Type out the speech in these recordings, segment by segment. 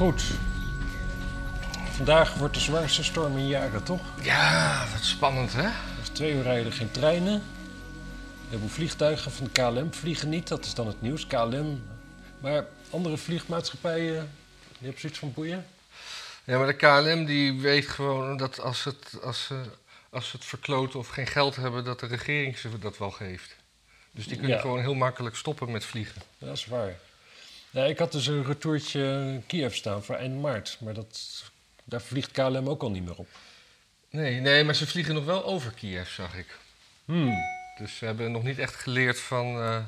Goed. Vandaag wordt de zwaarste storm in jaren, toch? Ja, wat spannend hè? Twee uur rijden geen treinen. Een heleboel vliegtuigen van de KLM vliegen niet, dat is dan het nieuws. KLM. Maar andere vliegmaatschappijen, die hebben zoiets van boeien. Ja, maar de KLM die weet gewoon dat als, het, als, ze, als ze het verkloten of geen geld hebben, dat de regering ze dat wel geeft. Dus die kunnen Ja. gewoon heel makkelijk stoppen met vliegen. Ja, dat is waar. Ja, ik had dus een retourtje Kiev staan voor eind maart. Maar dat, daar vliegt KLM ook al niet meer op. Nee, nee, maar ze vliegen nog wel over Kiev, zag ik. Hmm. Dus ze hebben nog niet echt geleerd van, eh,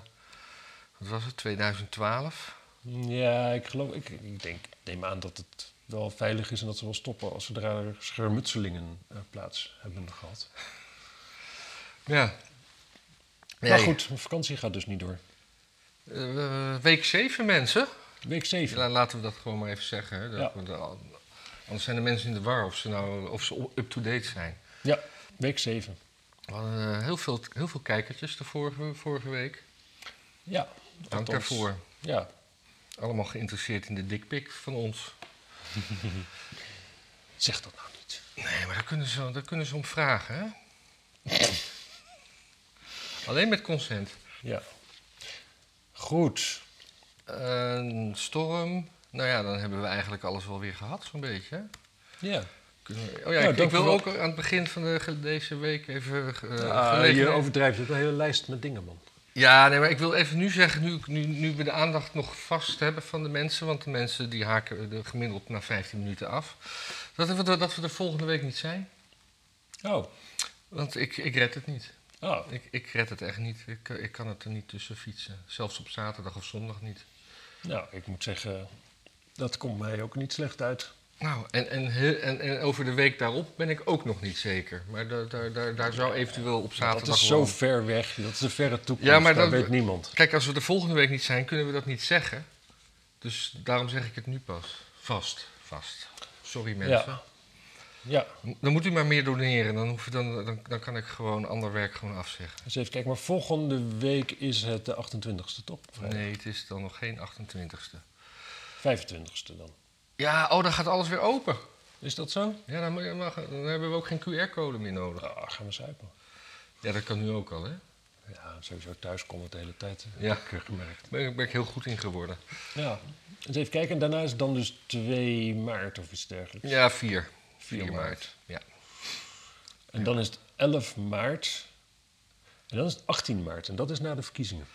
wat was het, 2012? Ja, ik geloof, ik, ik denk, neem aan dat het wel veilig is en dat ze wel stoppen als zodra er schermutselingen eh, plaats hebben gehad. Ja. Maar goed, mijn vakantie gaat dus niet door. Eh, week 7 mensen. Week 7. Ja, laten we dat gewoon maar even zeggen. Hè, dat Ja. we de- anders zijn de mensen in de war of ze nou of ze up-to-date zijn. Ja, week 7. We hadden eh, heel, veel, heel veel kijkertjes de vorige, vorige week. Ja. Dank daarvoor. Ja. Allemaal geïnteresseerd in de dikpik van ons. Zeg dat nou niet. Nee, maar daar kunnen ze, daar kunnen ze om vragen, hè? Alleen met consent. Ja. Goed. Een storm. Nou ja, dan hebben we eigenlijk alles wel weer gehad, zo'n beetje. Ja. We- Oh ja, Nou, ik, wil ook aan het begin van de, deze week even eh gelegenheid- je overdrijft. Je hebt een hele lijst met dingen, man. Ja, nee, maar ik wil even nu zeggen, nu, nu, nu we de aandacht nog vast hebben van de mensen, want de mensen die haken er gemiddeld na 15 minuten af, dat we, dat we er volgende week niet zijn. Oh. Want ik, ik red het niet. Oh. Ik, ik red het echt niet. Ik, eh, ik kan het er niet tussen fietsen. Zelfs op zaterdag of zondag niet. Nou, ik moet zeggen, dat komt mij ook niet slecht uit. Nou, en, en, en, en over de week daarop ben ik ook nog niet zeker. Maar daar, daar, daar, daar zou eventueel op Dat zaterdag is zo ver weg. Dat is de verre toekomst. Ja, maar dat- weet niemand. Kijk, als we er volgende week niet zijn, kunnen we dat niet zeggen. Dus daarom zeg ik het nu pas. Vast, vast. Sorry mensen. Ja. Ja. Dan moet u maar meer doneren. Dan, hoef, je- dan, dan, dan kan ik gewoon ander werk gewoon afzeggen. Dus even kijken, maar volgende week is het de 28ste, toch? Vrijdag. Nee, het is dan nog geen 28ste. 25ste dan. Ja, oh, dan gaat alles weer open. Is dat zo? Ja, dan, mag- dan hebben we ook geen QR-code meer nodig. Ah, gaan we zuipen. Ja, dat kan nu ook al, hè? Ja, sowieso thuiskomen de hele tijd. Ja. Heb ik gemerkt. Daar ben, ik- ben ik heel goed in geworden. Ja. Dus even kijken, en daarna is het dan dus 2 maart of iets dergelijks. Ja, 4. 4 4 maart. maart. Ja. En dan is het 11 maart. En dan is het 18 maart. En dat is na de verkiezingen.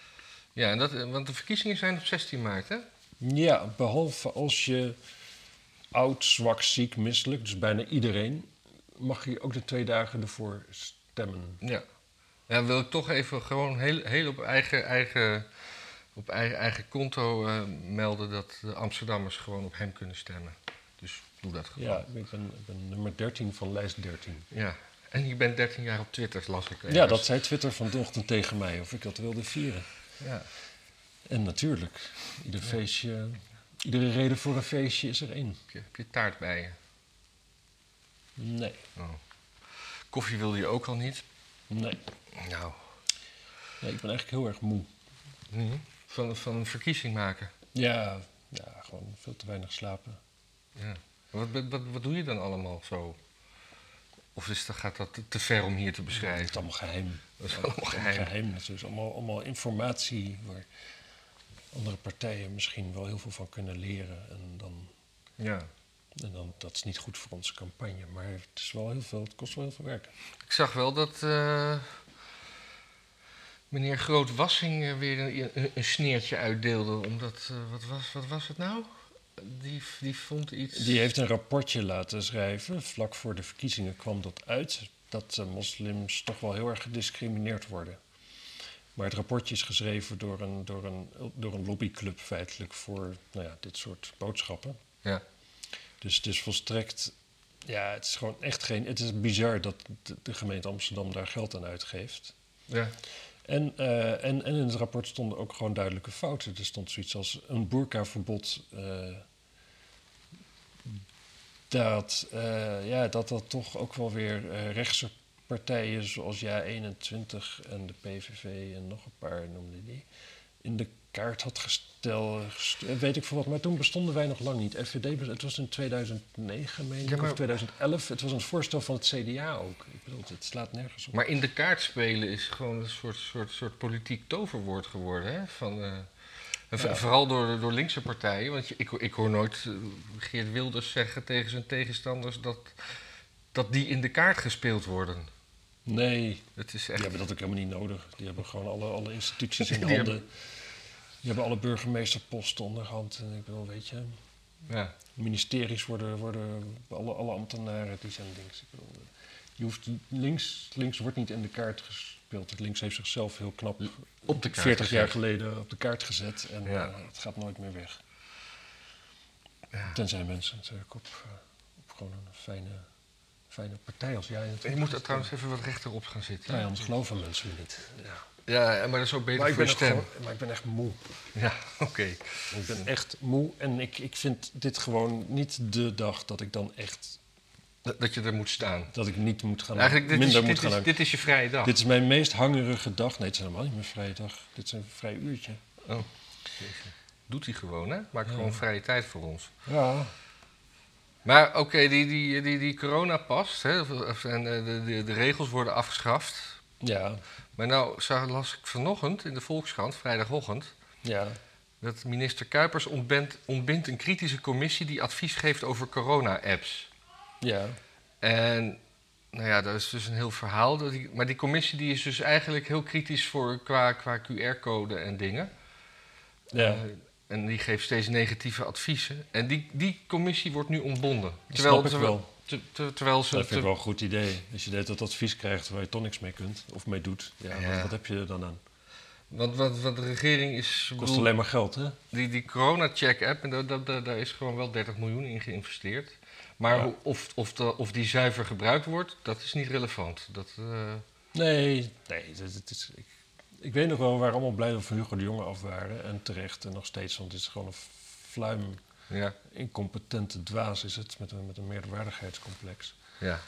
Ja, en dat, want de verkiezingen zijn op 16 maart, hè? Ja, behalve als je oud, zwak, ziek, misselijk, dus bijna iedereen, mag je ook de twee dagen ervoor stemmen. Ja. Ja, wil ik toch even gewoon heel, heel op eigen, eigen, op eigen, eigen konto eh, melden dat de Amsterdammers gewoon op hem kunnen stemmen. Dus dat. Ja, ik ben, ik ben nummer 13 van lijst 13. Ja. En je bent 13 jaar op Twitter, las ik. Ja, dat zei Twitter vanochtend tegen mij, of ik dat wilde vieren. Ja. En natuurlijk, ieder feestje, iedere reden voor een feestje is er één. Heb, je, heb je taart bij je? Nee, Oh. Koffie wilde je ook al niet? nee. Nou. Ik ben eigenlijk heel erg moe. mhm. Van, van een verkiezing maken. Ja, ja, gewoon veel te weinig slapen. Ja. Wat, wat, wat, doe je dan allemaal zo? Of is, dat- gaat dat te- ver om hier te Het beschrijven? is allemaal geheim. Dat is allemaal geheim. geheim. Het is dus allemaal, allemaal informatie waar andere partijen misschien wel heel veel van kunnen leren. En dan, Ja. en dan dat is niet goed voor onze campagne. Maar het, is wel heel veel, het kost wel heel veel werk. Ik zag wel dat eh, meneer Groot-Wassing weer een, sneertje uitdeelde. Omdat, eh, wat, was, wat was het nou? Die, die vond iets... Die heeft een rapportje laten schrijven. Vlak voor de verkiezingen kwam dat uit. Dat moslims toch wel heel erg gediscrimineerd worden. Maar het rapportje is geschreven door een, door een, door een lobbyclub feitelijk voor nou ja, dit soort boodschappen. Ja. Dus het is volstrekt. Ja, het is gewoon echt geen. Het is bizar dat de, de gemeente Amsterdam daar geld aan uitgeeft. Ja. En, eh, en, en in het rapport stonden ook gewoon duidelijke fouten. Er stond zoiets als een boerkaverbod. eh, dat, eh, ja, dat dat toch ook wel weer rechtse partijen zoals Ja21 en de PVV en nog een paar noemde die. in de kaart had gesteld, gest- weet ik veel wat. Maar toen bestonden wij nog lang niet. FVD, het was in 2009, meen ik, Ja, maar- of 2011. Het was een voorstel van het CDA ook. Ik bedoel, het slaat nergens op. Maar in de kaart spelen is gewoon een soort, soort, soort politiek toverwoord geworden. Hè? Van, eh, Ja. Vooral door, door linkse partijen. Want ik, ik hoor nooit eh, Geert Wilders zeggen tegen zijn tegenstanders dat, dat die in de kaart gespeeld worden. Nee, Het is die echt. hebben dat ook helemaal niet nodig. Die hebben gewoon alle, alle instituties in Die handen. hebben- Die hebben alle burgemeesterposten onderhand. En ik bedoel, weet je, Ja. ministeries worden, worden alle, alle ambtenaren die zijn links. Ik bedoel, je hoeft, links, links wordt niet in de kaart gespeeld. Links heeft zichzelf heel knap Op de kaart 40 jaar geleden op de kaart gezet. En Ja. eh, het gaat nooit meer weg. Ja. Tenzij mensen natuurlijk op, eh, op gewoon een fijne, fijne partij als jij. Je moet er trouwens even wat rechterop gaan zitten. Ja, anders geloven mensen me niet. Ja. Ja, maar dat is ook beter Maar, voor je stem. gewoon- maar ik ben echt moe. Ja, oké. Ik ben echt moe en ik, ik vind dit gewoon niet de dag dat ik dan echt Dat, dat je er moet staan. dat ik niet moet gaan Eigenlijk, dit is, minder dit, moet gaan is, dit is je vrije dag. Dit is mijn meest hangerige dag. Nee, het is helemaal niet mijn vrije dag. Dit is een vrij uurtje. Oh. Doet hij gewoon, hè? Maakt Ja. gewoon vrije tijd voor ons. Ja. Maar oké, die, die, die, die coronapas hè, en eh, de, de, de regels worden afgeschaft. Ja. Maar nou zag, las ik vanochtend in de Volkskrant, vrijdagochtend, Ja. dat minister Kuipers ontbindt, ontbindt een kritische commissie die advies geeft over corona-apps. Ja. En nou ja, dat is dus een heel verhaal. Dat die, maar die commissie die is dus eigenlijk heel kritisch voor qua, qua QR-code en dingen. Ja. Eh, en die geeft steeds negatieve adviezen. En die, die commissie wordt nu ontbonden. Dat snap ik terwijl, wel. Te- te- terwijl ze. Dat vind ik te- wel een goed idee. Als je dat advies krijgt waar je toch niks mee kunt of mee doet. Ja, Ja. Wat, wat heb je er dan aan? want wat, wat de regering is. Kost bedoel, alleen maar geld, hè? Die, die corona-check-app, en daar, daar, is gewoon wel 30 miljoen in geïnvesteerd. Maar Ja. of, of, de- of die zuiver gebruikt wordt, dat is niet relevant. Dat, eh, Nee, nee. Is, ik, ik weet nog wel, we waren allemaal blij dat we van Hugo de Jonge af waren. En terecht en nog steeds, want het is gewoon een fluim, ja, incompetente dwaas is het. Met een, met een meerderwaardigheidscomplex. ja.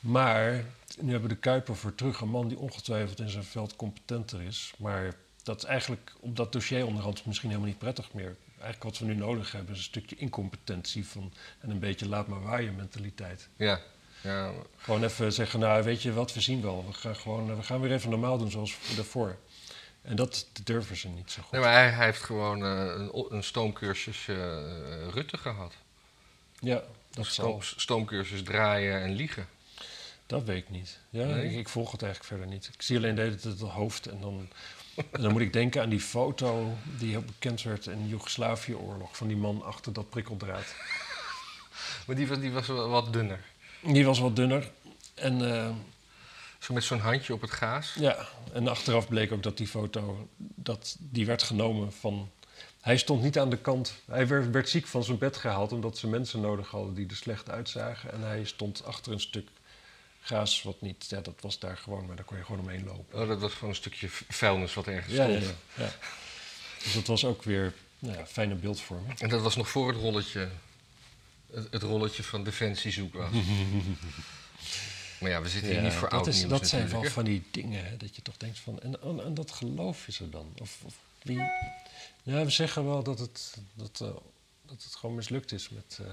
Maar nu hebben we de Kuiper voor terug. Een man die ongetwijfeld in zijn veld competenter is. Maar dat is eigenlijk op dat dossier onderhand misschien helemaal niet prettig meer. Eigenlijk wat we nu nodig hebben is een stukje incompetentie van, en een beetje laat maar waaien mentaliteit. ja. ja. Gewoon even zeggen, nou weet je wat, we zien wel. We gaan, gewoon, we gaan weer even normaal doen zoals daarvoor. En dat durven ze niet zo goed. Nee, maar hij, hij heeft gewoon eh, een, een stoomcursus eh, Rutte gehad. Ja, dat, Stoom, zal, stoomcursus draaien en liegen. dat weet ik niet. Ja, Nee? ik, ik volg het eigenlijk verder niet. Ik zie alleen de hele tijd het hoofd en dan, en dan moet ik denken aan die foto die heel bekend werd in de Joegoslavië-oorlog. Van die man achter dat prikkeldraad. Maar die was, die was wel wat dunner. Die was wat dunner. En, eh, Zo met zo'n handje op het gaas. ja, en achteraf bleek ook dat die foto dat die werd genomen van... Hij stond niet aan de kant. Hij werd, werd ziek van zijn bed gehaald omdat ze mensen nodig hadden die er slecht uitzagen. En hij stond achter een stuk gaas wat niet... Ja, dat was daar gewoon, maar daar kon je gewoon omheen lopen. Oh, dat was gewoon een stukje vuilnis wat ergens Ja, stond. ja, ja. Dus dat was ook weer nou ja, fijne beeldvorming. En dat was nog voor het rolletje. Het, het rolletje van Defensie zoek was. maar ja, we zitten hier Ja, niet voor dat oud is, nieuws dat zijn wel natuurlijk, van die dingen hè, dat je toch denkt van... En, en, en dat geloof is er dan? Of, of wie... Ja, we zeggen wel dat het, dat, eh, dat het gewoon mislukt is met... eh.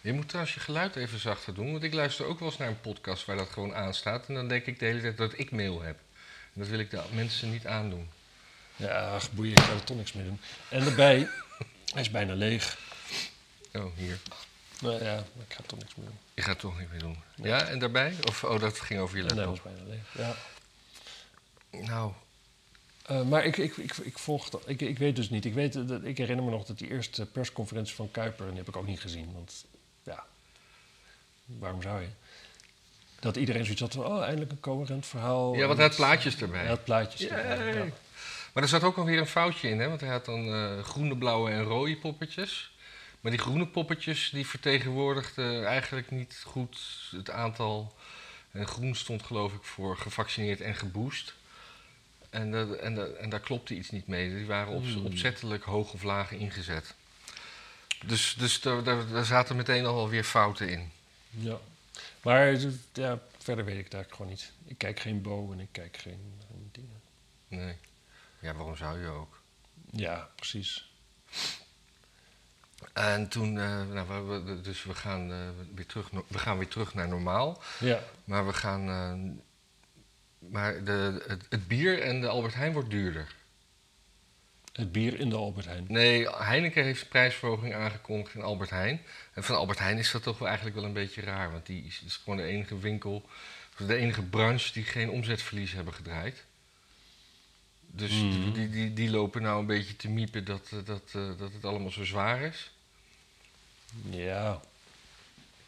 Je moet trouwens je geluid even zachter doen. Want ik luister ook wel eens naar een podcast waar dat gewoon aanstaat. En dan denk ik de hele tijd dat ik mail heb. En dat wil ik de mensen niet aandoen. ja, ach, boeien, ik ga er toch niks mee doen. En daarbij, hij is bijna leeg. Oh, hier. Nou ja, ik ga toch niks mee doen. Je gaat toch niet meer doen. Ja, en daarbij? Of, oh, dat ging over je En hij laptop. was bijna leeg, ja. Nou, Eh, maar ik, ik, ik, ik volg dat. Ik, ik weet dus niet. Ik, weet, dat, ik herinner me nog dat die eerste persconferentie van Kuiper, en die heb ik ook niet gezien. Want ja, waarom zou je? Dat iedereen zoiets had van, oh, eindelijk een coherent verhaal. ja, want hij had plaatjes erbij. Hij had plaatjes. Erbij, ja. Maar er zat ook alweer een foutje in, hè? want hij had dan eh, groene, blauwe en rode poppetjes. Maar die groene poppetjes die vertegenwoordigden eigenlijk niet goed het aantal. En groen stond geloof ik voor gevaccineerd en geboost. En, dat- en, dat- en daar klopte iets niet mee. Die waren op, Hmm. opzettelijk hoog of laag ingezet. Dus, dus daar, daar, daar zaten meteen al weer fouten in. Ja. Maar ja, verder weet ik het eigenlijk gewoon niet. Ik kijk geen Bo en ik kijk geen, geen dingen. Nee. Ja, waarom zou je ook? Ja, precies. En toen, eh, nou, we, dus we gaan, eh, weer terug, we gaan weer terug naar normaal. Ja, Maar we gaan. eh, maar de, het, het bier en de Albert Heijn wordt duurder. het bier in de Albert Heijn. Nee, Heineken heeft prijsverhoging aangekondigd in Albert Heijn. En van Albert Heijn is dat toch wel eigenlijk wel een beetje raar. Want die is, is gewoon de enige winkel, de enige branche die geen omzetverlies hebben gedraaid. Dus Mhm. die, die, die lopen nou een beetje te miepen dat, eh, dat, eh, dat het allemaal zo zwaar is. Ja,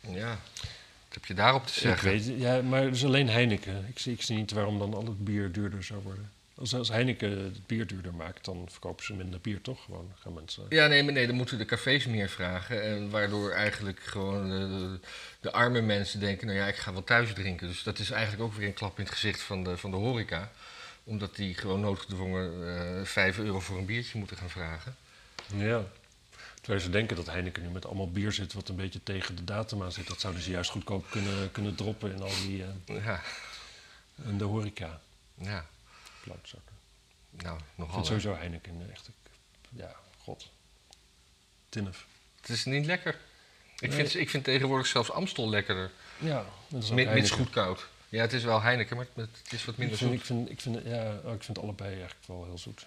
Ja, wat heb je daarop te ik zeggen? weet. Ja, maar het is alleen Heineken. Ik zie, ik zie niet waarom dan al het bier duurder zou worden. Als, als Heineken het bier duurder maakt, dan verkopen ze minder bier, toch? Gewoon gaan mensen... Ja, nee, maar nee, dan moeten de cafés meer vragen. En waardoor eigenlijk gewoon de, de, de arme mensen denken, nou ja, ik ga wel thuis drinken. Dus dat is eigenlijk ook weer een klap in het gezicht van de, van de horeca. Omdat die gewoon noodgedwongen eh 5 euro voor een biertje moeten gaan vragen. Ja. Terwijl ze denken dat Heineken nu met allemaal bier zit wat een beetje tegen de datum aan zit. Dat zouden ze juist goedkoop kunnen, kunnen droppen in al die... eh, Ja, in de horeca. ja. Klootzakken. nou, Ik nogal. vind hè. sowieso Heineken echt... Ja, god. Tinnef. Het is niet lekker. Ik, Nee. vind, ik vind tegenwoordig zelfs Amstel lekkerder. Ja, dat is ook Mits goed koud. Ja, het is wel Heineken, maar het, het is wat Ik minder vind, zoet. ik, vind, ik, vind, ja, oh, ik vind allebei eigenlijk wel heel zoet.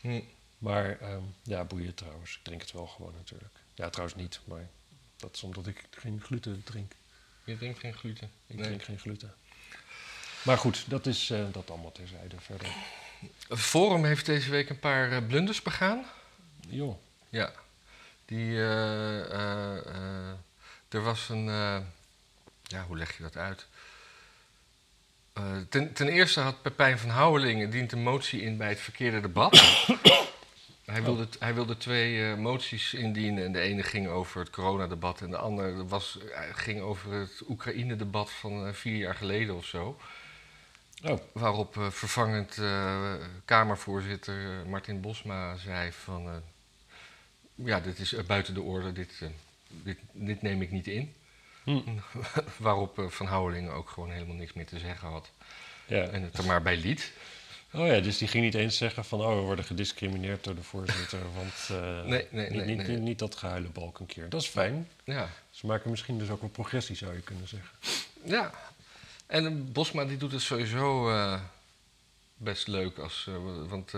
Hm. Maar ehm, ja, boeien trouwens. Ik drink het wel gewoon natuurlijk. Ja, trouwens niet, maar dat is omdat ik geen gluten drink. Je drinkt geen gluten. Ik Nee. drink geen gluten. Maar goed, dat is eh, dat allemaal terzijde verder. Forum heeft deze week een paar eh, blunders begaan. Joh, Ja, die, eh, er was een, ja, hoe leg je dat uit? Eh, ten, ten eerste had Pepijn van Houwelingen dient een motie in bij het verkeerde debat. hij, wilde, hij wilde twee eh, moties indienen en de ene ging over het coronadebat en de andere was, eh, ging over het Oekraïne-debat van vier jaar geleden of zo. Oh, Waarop vervangend Kamervoorzitter Martin Bosma zei van... ja, dit is buiten de orde, dit, dit, dit neem ik niet in. Waarop eh, Van Houwelingen ook gewoon helemaal niks meer te zeggen had. ja. En het er maar bij liet. Oh ja, dus die ging niet eens zeggen van... oh, we worden gediscrimineerd door de voorzitter, want... eh, Nee, nee, niet, nee, niet, niet dat gehuilenbalk een keer. Dat is fijn. Ja, Ze maken misschien dus ook wel progressie, zou je kunnen zeggen. ja. En eh, Bosma die doet het sowieso best leuk. Als, want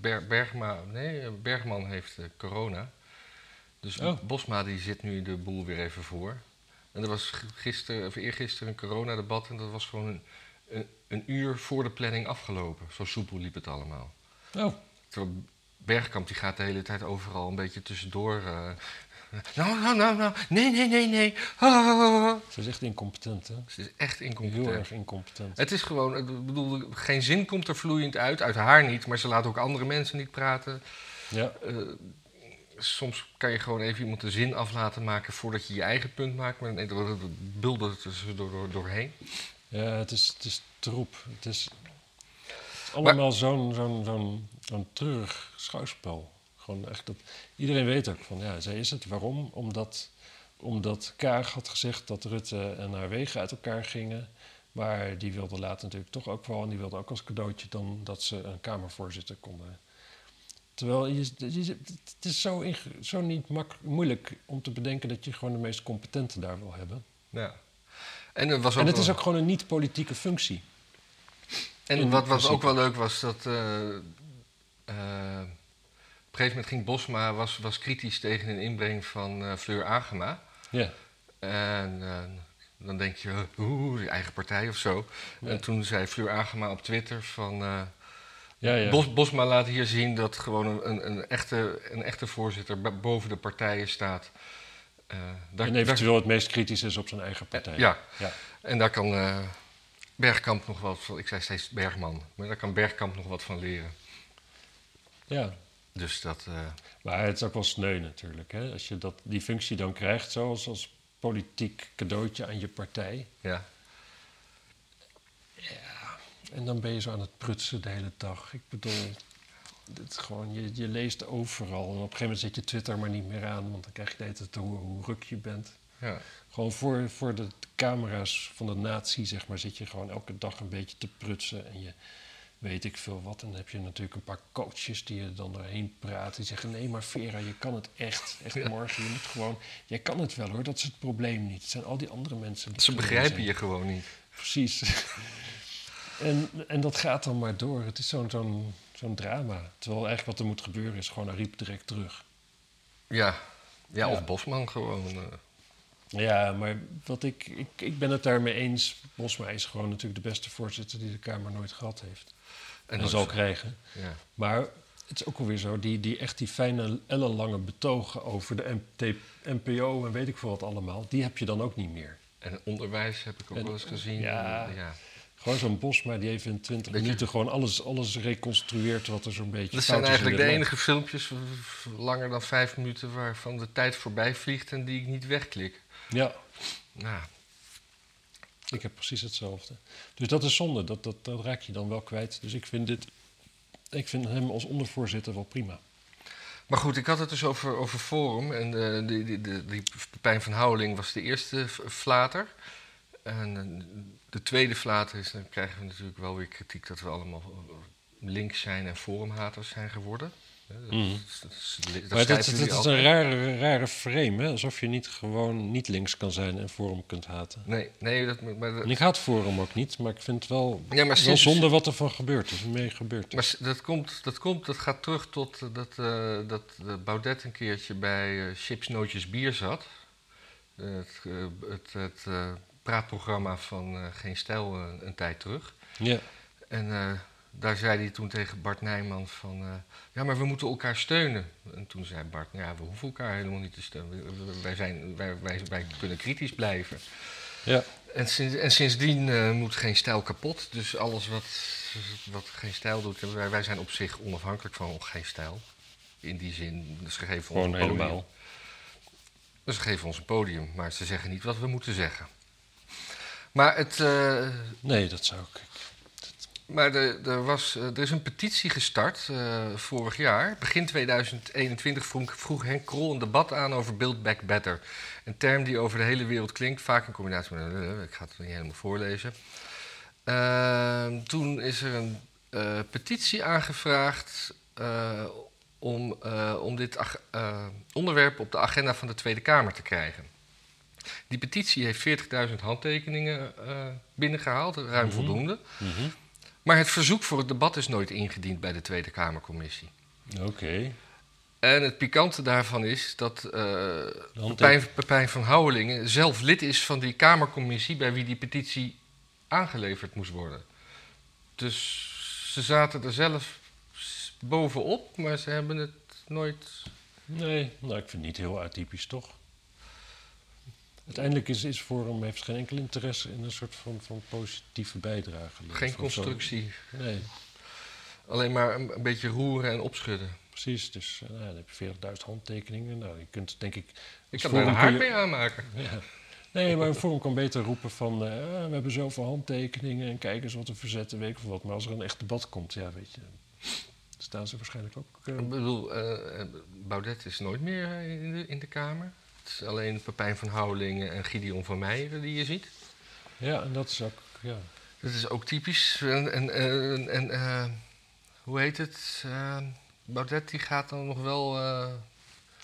Ber- Bergma, nee, Bergman heeft corona. Dus Oh. Bosma die zit nu de boel weer even voor. En er was gisteren, of eergisteren een coronadebat en dat was gewoon een, een, een uur voor de planning afgelopen. Zo soepel liep het allemaal. Oh, Terwijl Bergkamp die gaat de hele tijd overal een beetje tussendoor. eh, nou, nou, nou, nou, nee, nee, nee, nee. Ah. ze is echt incompetent, hè? Ze is echt Heel incompetent. erg incompetent. Het is gewoon, ik bedoel, geen zin komt er vloeiend uit, uit haar niet, maar ze laat ook andere mensen niet praten. Ja, Eh, soms kan je gewoon even iemand de zin af laten maken voordat je je eigen punt maakt, maar dat buldert er zo door, door, doorheen. ja het, is, het is troep. Het is, het allemaal zo'n zo'n zo'n zo'n treurig schouwspel. Gewoon echt dat, iedereen weet ook van, ja, zij is het. Waarom? Omdat, omdat Kaag had gezegd dat Rutte en haar wegen uit elkaar gingen. Maar die wilde later natuurlijk toch ook wel. En die wilde ook als cadeautje dan dat ze een Kamervoorzitter konden. Terwijl je, je- het is zo, zo niet mak, moeilijk om te bedenken dat je gewoon de meest competente daar wil hebben. Ja. En, er was ook En het wel- is ook gewoon een niet-politieke functie. En wat, wat ook wel leuk was, dat eh, eh, op een gegeven moment ging Bosma was, was kritisch tegen een inbreng van eh, Fleur Agema. Ja. En dan denk je, oeh, je eigen partij of zo. Ja. En toen zei Fleur Agema op Twitter van... Ja, ja. Bos, Bosma laat hier zien dat gewoon een, een, echte, een echte voorzitter bo- boven de partijen staat. Daar, en eventueel het meest kritisch is op zijn eigen partij. ja, Ja. en daar kan eh, Bergkamp nog wat van... Ik zei steeds Bergman, maar daar kan Bergkamp nog wat van leren. ja. Dus dat... eh, Maar het is ook wel sneu natuurlijk. Hè? Als je dat, die functie dan krijgt, zoals als politiek cadeautje aan je partij. ja. En dan ben je zo aan het prutsen de hele dag. Ik bedoel, is gewoon, je, je leest overal. En op een gegeven moment zet je Twitter maar niet meer aan, want dan krijg je de hele tijd te horen hoe ruk je bent. ja. Gewoon voor, voor de camera's van de natie, zeg maar, zit je gewoon elke dag een beetje te prutsen. En je, weet ik veel wat. En dan heb je natuurlijk een paar coaches die je dan doorheen praten. Die zeggen, nee maar Vera, je kan het echt. Echt Ja. morgen, je moet gewoon... Jij kan het wel hoor, dat is het probleem niet. Het zijn al die andere mensen. die Ze begrijpen zijn. je gewoon niet. Precies. en, en dat gaat dan maar door. Het is zo'n zo'n zo'n drama. Terwijl eigenlijk wat er moet gebeuren is gewoon Ariep direct terug. Ja, ja, Ja. of Bosman gewoon. eh. Ja, maar wat ik, ik, ik ben het daarmee eens. Bosma is gewoon natuurlijk de beste voorzitter die de Kamer nooit gehad heeft. En, zal krijgen. Ja. Maar het is ook alweer zo, die, die echt die fijne, ellenlange betogen over de MT, NPO en weet ik veel wat allemaal, die heb je dan ook niet meer. En onderwijs heb ik ook En- wel eens gezien. ja. Ja. Gewoon zo'n Bosma die even in 20 Weet je- minuten gewoon alles, alles reconstrueert wat er zo'n beetje Dat zijn eigenlijk de enige filmpjes langer dan vijf minuten waarvan de tijd voorbij vliegt en die ik niet wegklik. Ja, Nou, ik heb precies hetzelfde. Dus dat is zonde, dat, dat, dat raak je dan wel kwijt. Dus ik vind, dit, ik vind hem als ondervoorzitter wel prima. Maar goed, ik had het dus over, over Forum. En eh, die, die, die, die Pepijn van Houweling was de eerste flater. En eh, de tweede flater is, dan krijgen we natuurlijk wel weer kritiek dat we allemaal links zijn en forumhaters zijn geworden. Dat, Mhm. dat- maar is een rare, rare frame, hè? alsof je niet gewoon niet links kan zijn en Forum kunt haten. Nee, nee dat, maar, En ik haat Forum ook niet, maar ik vind het wel, Ja, maar wel sinds- zonde wat er van gebeurd is, mee gebeurd is. Maar dat komt, dat komt, dat gaat terug tot eh, dat, eh, dat eh, Baudet een keertje bij Chips Nootjes Bier zat. Het het, het praatprogramma van eh, Geen Stijl eh, een tijd terug. Ja, En eh, daar zei hij toen tegen Bart Nijman van... ja, maar we moeten elkaar steunen. En toen zei Bart, nou ja, we hoeven elkaar helemaal niet te steunen. Wij, zijn, wij, wij, wij kunnen kritisch blijven. ja. En, sinds, en sindsdien moet geen stijl kapot. Dus alles wat, wat geen stijl doet, wij, wij zijn op zich onafhankelijk van geen stijl. In die zin, dus ze geven ons gewoon een podium. helemaal. Dus ze geven ons een podium, maar ze zeggen niet wat we moeten zeggen. Maar, het, eh, Nee, dat zou ik. maar de, er, was, eh, er is een petitie gestart eh, vorig jaar. Begin 2021 vroeg, vroeg Henk Krol een debat aan over Build Back Better. Een term die over de hele wereld klinkt, vaak in combinatie met... een- Ik ga het niet helemaal voorlezen. Ehm, toen is er een petitie aangevraagd om, om dit onderwerp op de agenda van de Tweede Kamer te krijgen. Die petitie heeft 40.000 handtekeningen eh, binnengehaald, ruim Mhm. voldoende. Mhm. Maar het verzoek voor het debat is nooit ingediend bij de Tweede Kamercommissie. Oké. En het pikante daarvan is dat Pepijn, Pepijn van Houwelingen zelf lid is van die Kamercommissie bij wie die petitie aangeleverd moest worden. Dus ze zaten er zelf bovenop, maar ze hebben het nooit. Nee, nou, ik vind het niet heel atypisch, toch? Uiteindelijk is, is Forum heeft geen enkel interesse in een soort van, van positieve bijdrage. Geen constructie. Nee, Alleen maar een, een beetje roeren en opschudden. precies. Dus eh, nou, dan heb je 40.000 handtekeningen. Nou, je kunt denk ik... Ik kan er een je- mee aanmaken. Ja. Nee, maar een forum kan beter roepen van... eh, ah, we hebben zoveel handtekeningen en kijk eens wat we verzetten, weet ik veel wat. Maar als er een echt debat komt, ja, weet je... staan ze waarschijnlijk ook... eh, Ik bedoel, Baudet is nooit meer in de, in de Kamer. Het alleen Pepijn van Houwelingen en Gideon van Meijeren die je ziet. ja, en dat is ook... Ja, Dat is ook typisch. En, en, en, en, eh, hoe heet het? Eh, Baudet die gaat dan nog wel... eh,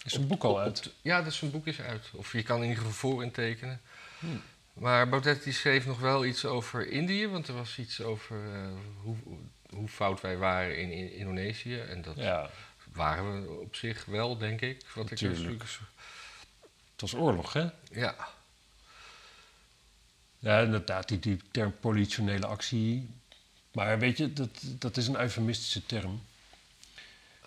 is een boek al uit. op- ja, dus zijn boek is uit. Of je kan in ieder geval voor intekenen. Hmm. Maar Baudet die schreef nog wel iets over Indië. Want er was iets over hoe, hoe fout wij waren in, in Indonesië. En dat Ja, waren we op zich wel, denk ik. Wat ik Natuurlijk. Het was oorlog, hè? Ja, Ja, inderdaad, die, die term politionele actie. Maar weet je, dat, dat is een eufemistische term.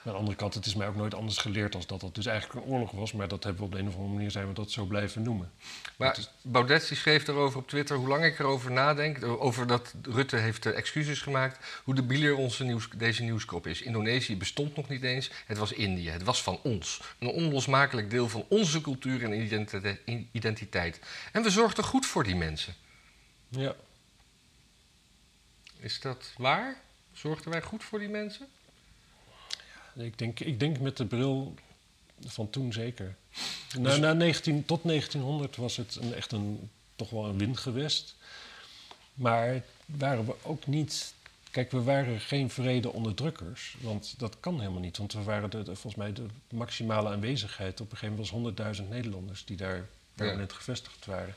Aan de andere kant, het is mij ook nooit anders geleerd als dat het dus eigenlijk een oorlog was. Maar dat hebben we op de een of andere manier zijn we dat zo blijven noemen. Maar Dat is- Baudet die schreef erover op Twitter, hoe lang ik erover nadenk, over dat Rutte heeft eh, excuses gemaakt, hoe debiler onze nieuws, deze nieuwskop is. Indonesië bestond nog niet eens, het was Indië, het was van ons. Een onlosmakelijk deel van onze cultuur en identite- identiteit. En we zorgden goed voor die mensen. Ja, Is dat waar? Zorgden wij goed voor die mensen? Ik denk, ik denk met de bril van toen zeker. Na, Dus- na 19, tot 1900 was het een, echt een, toch wel een windgewest. Maar waren we ook niet Kijk, we waren geen vrede onderdrukkers, want dat kan helemaal niet. Want we waren de, de- volgens mij de maximale aanwezigheid. Op een gegeven moment was 100.000 Nederlanders die daar permanent gevestigd waren.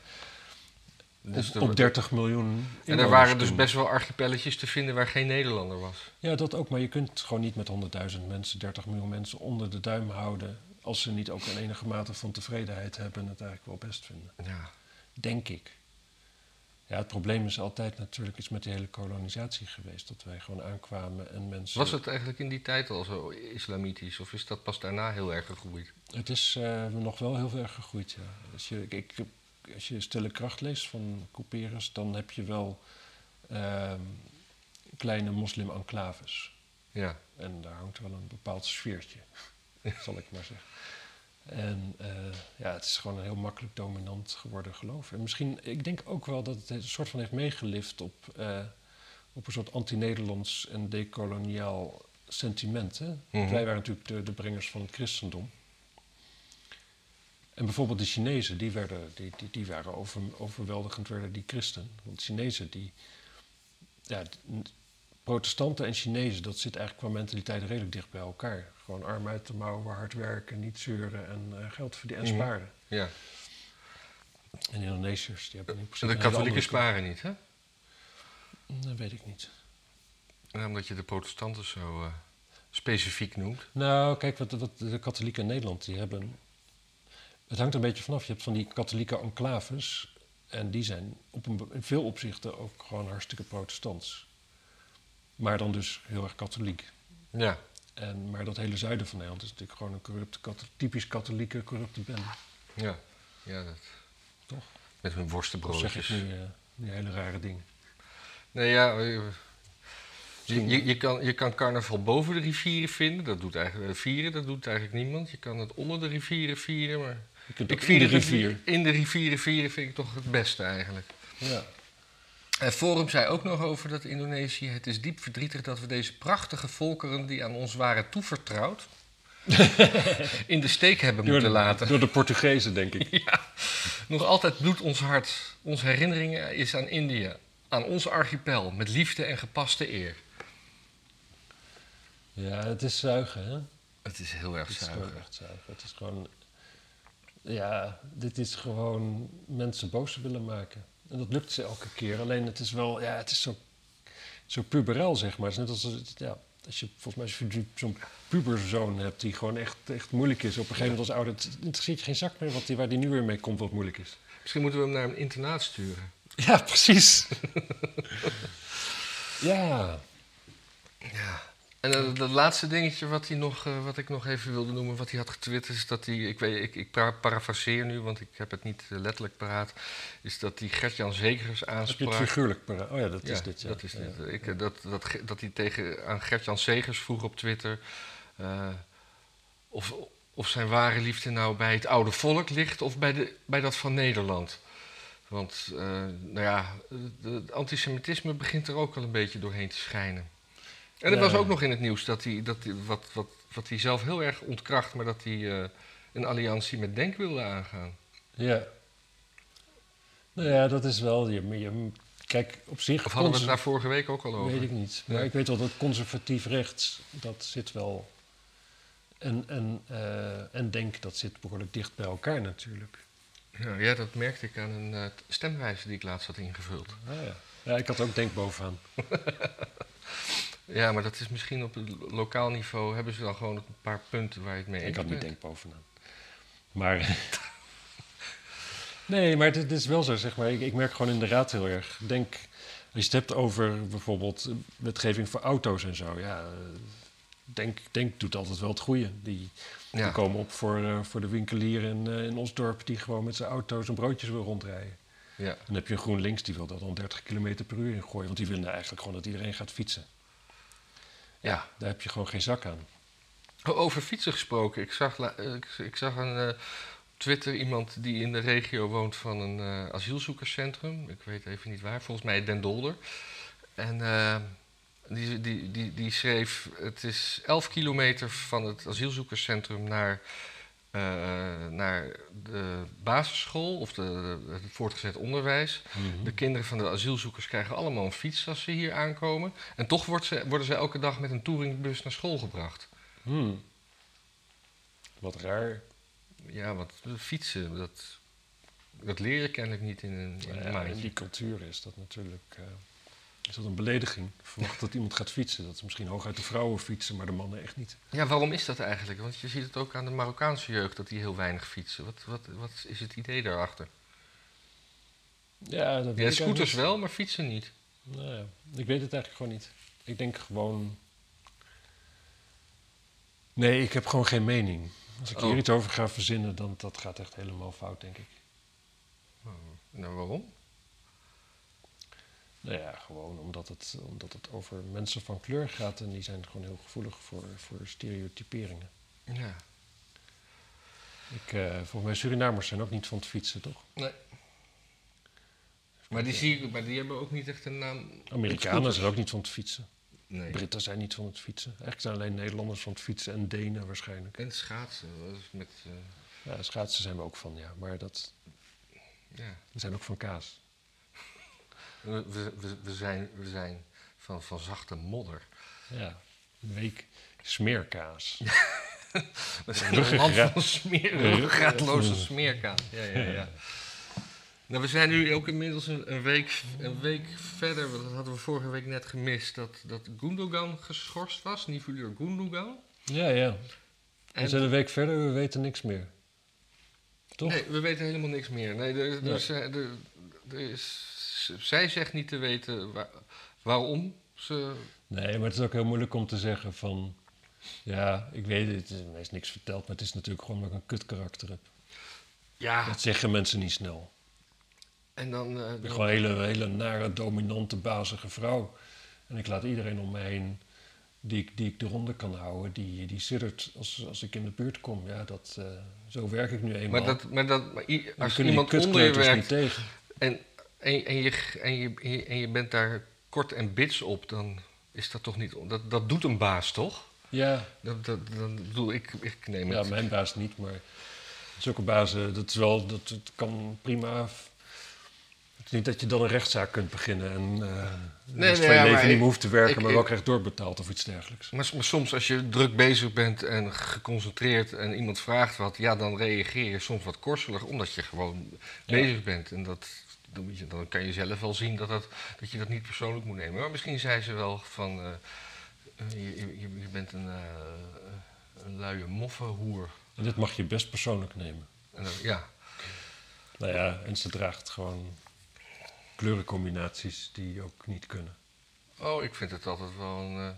Dus op, er- op 30 miljoen En er waren dus best wel archipelletjes te vinden waar geen Nederlander was. Ja, dat ook. Maar je kunt gewoon niet met 100.000 mensen, 30 miljoen mensen onder de duim houden... als ze niet ook een enige mate van tevredenheid hebben en het eigenlijk wel best vinden. Ja. Denk ik. Ja, het probleem is altijd natuurlijk iets met die hele kolonisatie geweest. Dat wij gewoon aankwamen en mensen... Was het eigenlijk in die tijd al zo islamitisch? Of is dat pas daarna heel erg gegroeid? Het is eh, nog wel heel erg gegroeid, ja. Je, ik, ik- als je Stille Kracht leest van Couperus, dan heb je wel ehm, kleine moslim-enclaves. Ja. En daar hangt wel een bepaald sfeertje, zal ik maar zeggen. En eh, ja, het is gewoon een heel makkelijk dominant geworden geloof. En misschien, ik denk ook wel dat het een soort van heeft meegelift op, eh, op een soort anti-Nederlands en decoloniaal sentiment. Hè? Mhm. Wij waren natuurlijk de, de brengers van het christendom. En bijvoorbeeld de Chinezen, die, werden, die, die, die waren over, overweldigend, werden die christen. Want Chinezen, die... Ja, protestanten en Chinezen, dat zit eigenlijk qua mentaliteit redelijk dicht bij elkaar. Gewoon arm uit de mouwen, hard werken, niet zeuren en eh, geld verdienen en Mhm. sparen. ja. En Indonesiërs, die hebben En principe de katholieken sparen niet, hè? Dat weet ik niet. Ja, omdat je de protestanten zo eh, specifiek noemt. Nou, kijk, wat, wat de katholieken in Nederland, die hebben... Het hangt een beetje vanaf. Je hebt van die katholieke enclaves... en die zijn op een, in veel opzichten ook gewoon hartstikke protestants. Maar dan dus heel erg katholiek. Ja. En, maar dat hele zuiden van Nederland is natuurlijk gewoon een corrupte, typisch katholieke corrupte bende. Ja. Ja, dat. Toch? Met hun worstenbroodjes. zeg ik nu die hele rare dingen? Nee, ja. eh, Je, je, je, kan, je kan carnaval boven de rivieren vinden. Dat doet eigenlijk, vieren, dat doet eigenlijk niemand. Je kan het onder de rivieren vieren, maar... Ik in de rivier. In de rivieren vieren vind ik toch het beste eigenlijk. Ja. En Forum zei ook nog over dat Indonesië... Het is diep verdrietig dat we deze prachtige volkeren... die aan ons waren toevertrouwd... in de steek hebben Door, moeten de, laten. door de Portugezen, denk ik. Ja, nog altijd bloedt ons hart. Onze herinneringen is aan India. Aan ons archipel, met liefde en gepaste eer. Ja, het is zuigen, hè? Het is heel erg Het is zuiver. gewoon echt zuigen. Het is gewoon... Ja, dit is gewoon mensen boos willen maken. En dat lukt ze elke keer. Alleen het is wel... Ja, het is zo, zo puberel, zeg maar. Het is net als... Ja, als je volgens mij als je zo'n puberzoon hebt die gewoon echt, echt moeilijk is. Op een gegeven moment als ouder... Het interesseert je geen zak meer wat die, waar die nu weer mee komt wat moeilijk is. Misschien moeten we hem naar een internaat sturen. Ja, precies. ja. Ja. En dat laatste dingetje wat, hij nog, uh, wat ik nog even wilde noemen, wat hij had getwitterd, is dat hij, ik, weet, ik, ik parafraseer nu, want ik heb het niet uh, letterlijk paraat, is dat hij Gert-Jan Zegers aansprak. Heb je het figuurlijk paraat? Oh ja, dat ja, is dit, ja. dat is ja, dit. ja. Ik, dat, dat, dat hij tegen, aan Gert-Jan Zegers vroeg op Twitter of, of zijn ware liefde nou bij het oude volk ligt of bij, de, bij dat van Nederland. Want, nou ja, het antisemitisme begint er ook al een beetje doorheen te schijnen. En Ja. was ook nog in het nieuws dat hij, dat hij, wat, wat, wat hij zelf heel erg ontkracht, maar dat hij uh, een alliantie met Denk wilde aangaan. Ja. Nou ja, dat is wel. Je, je, kijk, op zich. Of hadden we het daar vorige week ook al over? Weet ik niet. Maar Ja. ik weet wel dat conservatief rechts, dat zit wel. En, en, eh, en denk, dat zit behoorlijk dicht bij elkaar natuurlijk. Ja, ja, dat merkte ik aan een uh, stemwijze die ik laatst had ingevuld. Ah, ja. ja, ik had ook denk bovenaan. Ja, maar dat is misschien op het lokaal niveau hebben ze dan gewoon een paar punten waar je het mee eens Ik had niet denk bovenaan. Maar. nee, maar het, is wel zo, zeg maar. Ik, ik merk gewoon inderdaad heel erg. Denk, als je het hebt over bijvoorbeeld wetgeving voor auto's en zo. Ja, denk, denk doet altijd wel het goede. Die, Ja. die komen op voor, eh, voor de winkelier in, eh, in Osdorp... die gewoon met zijn auto's en broodjes wil rondrijden. Ja. Dan heb je een GroenLinks, die wil daar dan 30 km per uur in gooien. Want die willen eigenlijk gewoon dat iedereen gaat fietsen. Ja. Daar heb je gewoon geen zak aan. Over fietsen gesproken. Ik zag, ik, ik zag een, eh, op Twitter iemand die in de regio woont van een eh, asielzoekerscentrum. Ik weet even niet waar, volgens mij Den Dolder. En eh, die, die, die, die schreef: Het is 11 kilometer van het asielzoekerscentrum naar eh, naar de basisschool of de, het voortgezet onderwijs. Mhm. De kinderen van de asielzoekers krijgen allemaal een fiets als ze hier aankomen. En toch wordt ze, worden ze elke dag met een touringbus naar school gebracht. Hmm. Wat raar. Ja, want fietsen, dat, dat leer je kennelijk niet in een, in een Ja, in die cultuur is dat natuurlijk eh, is dat een belediging. Verwacht dat iemand gaat fietsen. Dat is misschien hooguit de vrouwen fietsen, maar de mannen echt niet. Ja, waarom is dat eigenlijk? Want je ziet het ook aan de Marokkaanse jeugd dat die heel weinig fietsen. Wat, wat, wat is het idee daarachter? Ja, dat weet Ja, scooters wel, maar fietsen niet. Nou ja, ik weet het eigenlijk gewoon niet. Ik denk gewoon. Nee, ik heb gewoon geen mening. Als ik hier Oh. iets over ga verzinnen, dan dat gaat echt helemaal fout, denk ik. Nou, waarom? Nou ja, gewoon omdat het, omdat het over mensen van kleur gaat en die zijn gewoon heel gevoelig voor, voor stereotyperingen. Ja. Ik, eh, volgens mij Surinamers zijn ook niet van het fietsen, toch? Nee. Maar die, zie ik, maar die hebben ook niet echt een naam. Amerikanen zijn ook niet van het fietsen. Nee. Britten zijn niet van het fietsen. Eigenlijk zijn alleen Nederlanders van het fietsen en Denen waarschijnlijk. En schaatsen. met, eh, Ja, schaatsen zijn we ook van, ja. Maar dat, ja. we zijn ook van kaas. We, we, we, we zijn, we zijn van, van zachte modder. Ja, een week smeerkaas. We zijn een land van smeer, ruggengraatloze smeerkaas. Ja, ja, ja. Nou, we zijn nu ook inmiddels een, week, een week verder. want Dat hadden we vorige week net gemist. Dat, dat Gundogan geschorst was. Nivuleur Gundogan. Ja, ja. We En- zijn een week verder, we weten niks meer. Toch? Nee, we weten helemaal niks meer. Nee, er, er, is, eh, er, er is, zij zegt niet te weten waar- waarom ze... Nee, maar het is ook heel moeilijk om te zeggen van... Ja, ik weet het, er is niks verteld, maar het is natuurlijk gewoon dat ik een kut karakter heb. Ja, Dat zeggen mensen niet snel. en dan... eh, Ik ben gewoon een hele, hele nare, dominante, bazige vrouw. En ik laat iedereen om me heen die ik, die ik de ronde kan houden, die, die siddert als, als ik in de buurt kom. Ja, dat, eh, zo werk ik nu eenmaal. maar dat, maar dat, maar i- als iemand onder je werkt niet tegen. en, en, en, je, en, je, en je- en je bent daar kort en bits op, dan is dat toch niet... Dat, dat doet een baas, toch? Ja, Dat, dat, dat bedoel ik, ik neem ja, het. mijn baas niet, maar zulke bazen, dat is wel, dat, het kan prima. Het is niet dat je dan een rechtszaak kunt beginnen en de nee, ja, van je maar leven niet meer hoeft te werken, ik- maar wel ik- krijgt doorbetaald of iets dergelijks. Maar, maar soms als je druk bezig bent en geconcentreerd en iemand vraagt wat, ja, dan reageer je soms wat korselig, omdat je gewoon Ja. bezig bent. En dat, dan moet je- dan kan je zelf wel zien dat, dat, dat je dat niet persoonlijk moet nemen. Maar misschien zei ze wel van, eh, eh, je, je, je bent een, eh, een luie moffenhoer. En dit mag je best persoonlijk nemen. En ja, Nou ja, en ze draagt gewoon kleurencombinaties die ook niet kunnen. oh, ik vind het altijd wel een,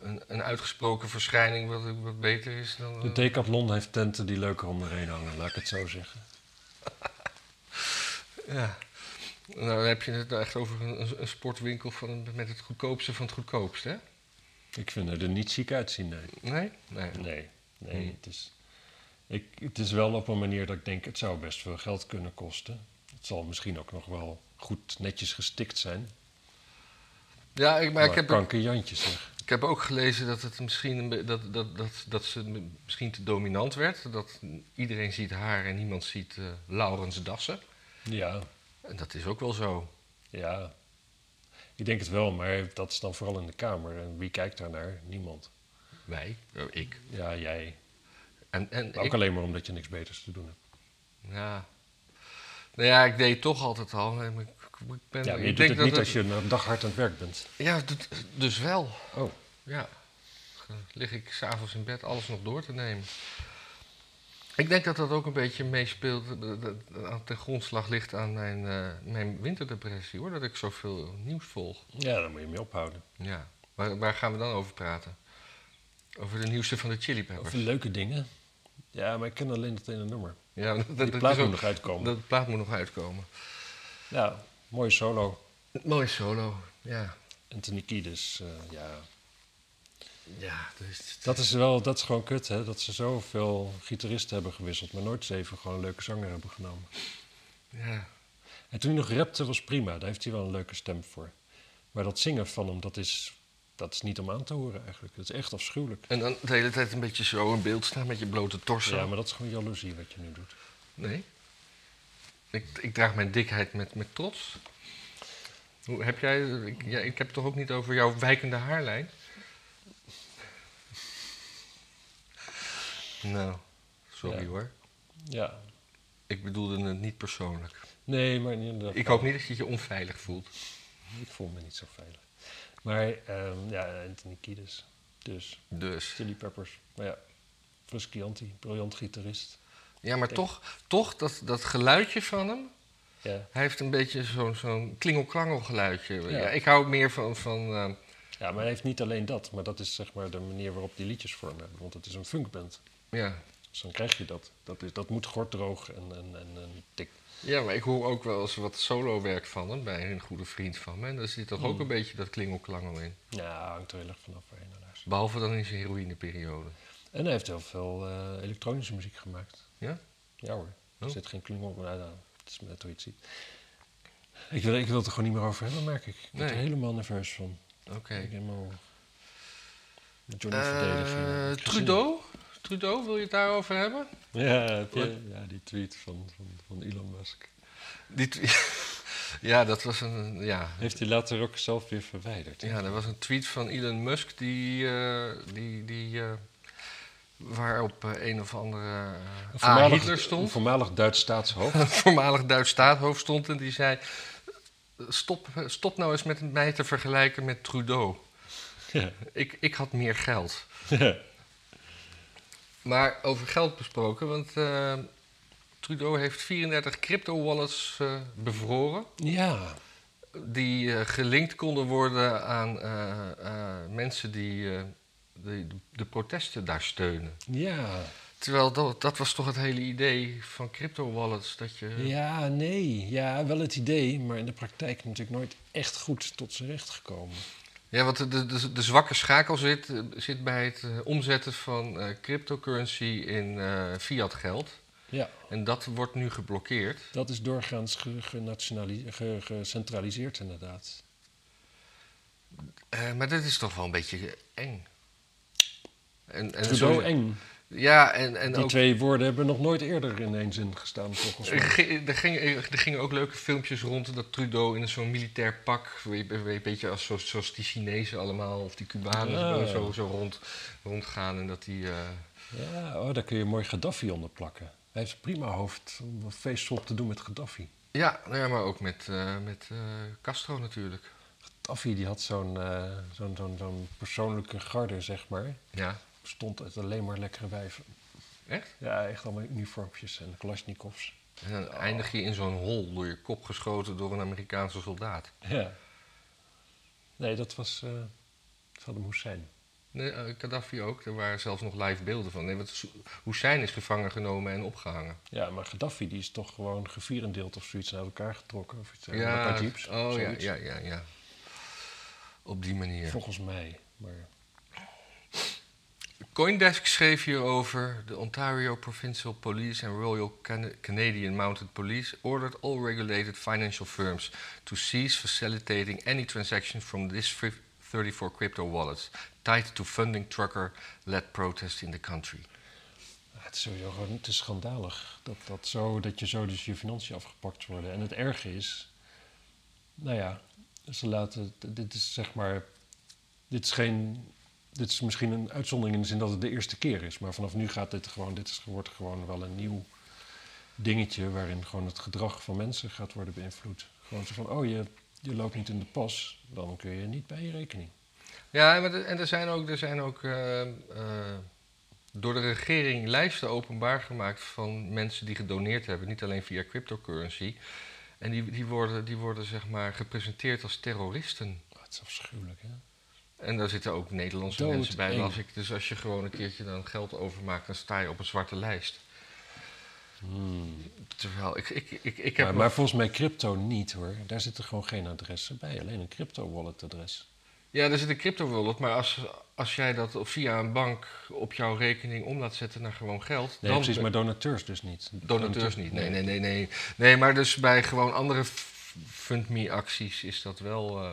een, een uitgesproken verschijning wat, wat beter is dan... De eh, Decathlon heeft tenten die leuker om erheen hangen, laat ik het zo zeggen. Ja. Nou, dan heb je het echt over een, een sportwinkel van, met het goedkoopste van het goedkoopste, hè? Ik vind er er niet chic uitzien, nee. Nee? Nee. Nee, nee Hmm. het, is, ik, het is wel op een manier dat ik denk, het zou best veel geld kunnen kosten. Het zal misschien ook nog wel goed netjes gestikt zijn. Ja, ik, maar ik heb, ook, kanker Jantje zeg. ik heb ook gelezen dat, het misschien dat, dat, dat, dat ze misschien te dominant werd. Dat iedereen ziet haar en niemand ziet eh Laurens Dassen. Ja, En dat is ook wel zo. ja. Ik denk het wel, maar dat is dan vooral in de Kamer. En wie kijkt daar naar? Niemand. Wij, eh, ik. Ja, jij. En, en ook ik, alleen maar omdat je niks beters te doen hebt. ja. Nou ja, ik deed toch altijd al. Ik, ik ben, Ja, je ik doet het dat niet als je een dag hard aan het werk bent. Ja, dus wel. Oh, Ja, dan lig ik s'avonds in bed alles nog door te nemen. Ik denk dat dat ook een beetje meespeelt, dat- dat- dat ten grondslag ligt aan mijn, eh, mijn winterdepressie hoor, dat ik zoveel nieuws volg. ja, daar moet je mee ophouden. Ja, waar, waar gaan we dan over praten? Over de nieuwste van de Chili Peppers. Over leuke dingen. Ja, maar ik ken alleen het ene nummer. Ja, dat, dat plaat moet ook- nog uitkomen. Dat plaat moet nog uitkomen. Ja, mooie solo. Mooi solo, ja. Anthony Kiedis, eh, ja. Ja, dus, Dat is wel, dat is gewoon kut, hè. Dat ze zoveel gitaristen hebben gewisseld, maar nooit zeven gewoon een leuke zanger hebben genomen. ja. En toen hij nog rapte was prima, daar heeft hij wel een leuke stem voor. Maar dat zingen van hem, dat is dat is niet om aan te horen eigenlijk. Dat is echt afschuwelijk. En dan de hele tijd een beetje zo in beeld staan met je blote torso. Ja, maar dat is gewoon jaloezie wat je nu doet. Nee. Ik, ik draag mijn dikheid met, met trots. Hoe, heb jij, ik, ja, ik heb het toch ook niet over jouw wijkende haarlijn? Nou, sorry Ja. hoor. Ja. Ik bedoelde het niet persoonlijk. Nee, maar inderdaad. Ik hoop niet dat je je onveilig voelt. Ik voel me niet zo veilig. Maar ehm, ja, Anthony Kiedis. Dus, Dus. Chili Peppers. Maar ja, Fruscianti, briljant gitarist. Ja, maar Denk- toch, toch dat, dat geluidje van hem. Ja. Hij heeft een beetje zo'n zo'n klingel-klangel geluidje. Ja. Ja. ik hou meer van. van eh, ja, maar hij heeft niet alleen dat. Maar dat is zeg maar de manier waarop die liedjes vorm hebben. Want het is een funkband. Ja. Dus dan krijg je dat. Dat, is, dat moet gorddroog en, en, en, en dik. ja, maar ik hoor ook wel eens wat solo-werk van hem bij een goede vriend van me. En daar zit toch ook Hmm. een beetje dat klingel-klangel in. Ja, hangt er heel erg vanaf waar je naar luistert. Behalve dan in zijn heroïneperiode. En hij heeft heel veel eh, elektronische muziek gemaakt. Ja? Ja hoor. Er Oh. zit geen klingel op. Nou, nou, het is net hoe je het ziet. Ik wil, ik wil het er gewoon niet meer over hebben, merk ik. Ik word er helemaal nerveus van. Oké. Ik helemaal... Johnny verdedigen. Trudeau? Trudeau, wil je het daarover hebben? Ja, heb je- ja, die tweet van, van, van Elon Musk. Die ja, dat was een. Ja, Heeft hij later ook zelf weer verwijderd. Ja, er was een tweet van Elon Musk die, eh, die, die eh, waarop eh, een of andere Een voormalig, Hitler Een stond, voormalig Duits staatshoofd. een voormalig Duits staatshoofd stond en die zei: stop, stop nou eens met mij te vergelijken met Trudeau. ja. Ik, ik had meer geld. Ja. Maar over geld besproken, want eh, Trudeau heeft 34 crypto-wallets eh, bevroren. ja. die eh, gelinkt konden worden aan mensen die de, de protesten daar steunen. Ja. Terwijl dat, dat was toch het hele idee van crypto-wallets, dat je... Ja, nee. Ja, wel het idee, maar in de praktijk natuurlijk nooit echt goed tot zijn recht gekomen. Ja, want de, de, de zwakke schakel zit, zit bij het eh, omzetten van eh, cryptocurrency in eh, fiat geld. Ja, En dat wordt nu geblokkeerd. dat is doorgaans gecentraliseerd inderdaad. Maar dat is toch wel een beetje eng. En, en zo- eng. Ja, en, en Die ook twee woorden hebben nog nooit eerder in één zin gestaan, volgens Er, mij. er, ging- er gingen ook leuke filmpjes rond dat Trudeau in zo'n militair pak, weet je, weet- weet je, als, zoals, zoals die Chinezen allemaal of die Cubanen Ja. zo, zo rond, rondgaan en dat die. eh, Ja, oh, daar kun je mooi Gaddafi onder plakken. Hij heeft een prima hoofd om een feestvol te doen met Gaddafi. ja, nou ja, maar ook met, eh, met eh, Castro natuurlijk. Gaddafi die had zo'n zo'n zo'n zo'n persoonlijke garde, zeg maar. Ja, Bestond uit alleen maar lekkere wijven. echt? Ja, echt allemaal uniformpjes en kalasjnikovs. En dan eindig je in zo'n hol door je kop geschoten door een Amerikaanse soldaat. Ja. Nee, dat was eh Saddam Hussein. Nee, eh, Gaddafi ook. Er waren zelfs nog live beelden van. Nee, want Hussein is gevangen genomen en opgehangen. Ja, maar Gaddafi die is toch gewoon gevierendeeld of zoiets uit elkaar getrokken. Of iets, ja, een paar jeeps. oh ja, ja, ja, ja. Op die manier. Volgens mij. Maar Coindesk schreef hierover: The Ontario Provincial Police and Royal Can- Canadian Mounted Police ordered all regulated financial firms to cease facilitating any transaction from this fif- 34 crypto wallets tied to funding trucker-led protests in the country. Het is sowieso gewoon is schandalig dat, dat, zo, dat je zo dus je financiën afgepakt worden. En het erge is, nou ja, ze laten, dit is zeg maar, dit is geen, dit is misschien een uitzondering in de zin dat het de eerste keer is. Maar vanaf nu gaat dit gewoon, dit is, wordt gewoon wel een nieuw dingetje waarin gewoon het gedrag van mensen gaat worden beïnvloed. Gewoon zo van, oh je, je loopt niet in de pas, dan kun je niet bij je rekening. Ja, maar de- en er zijn ook, er zijn ook eh, eh, door de regering lijsten openbaar gemaakt van mensen die gedoneerd hebben, niet alleen via cryptocurrency. En die, die, worden, die worden zeg maar gepresenteerd als terroristen. Oh, het is afschuwelijk, hè? En daar zitten ook Nederlandse mensen bij, las ik. Dus als je gewoon een keertje dan geld overmaakt, dan sta je op een zwarte lijst. Terwijl ik, ik, ik, ik heb. Maar, maar volgens mij crypto niet hoor. Daar zitten gewoon geen adressen bij, alleen een crypto wallet adres. Ja, er zit een crypto wallet, maar als, als jij dat via een bank op jouw rekening om laat zetten naar gewoon geld. Nee, dan precies, maar donateurs dus niet. Donateurs niet. Nee, nee, nee, nee. Nee, maar dus bij gewoon andere FundMe-acties is dat wel. eh,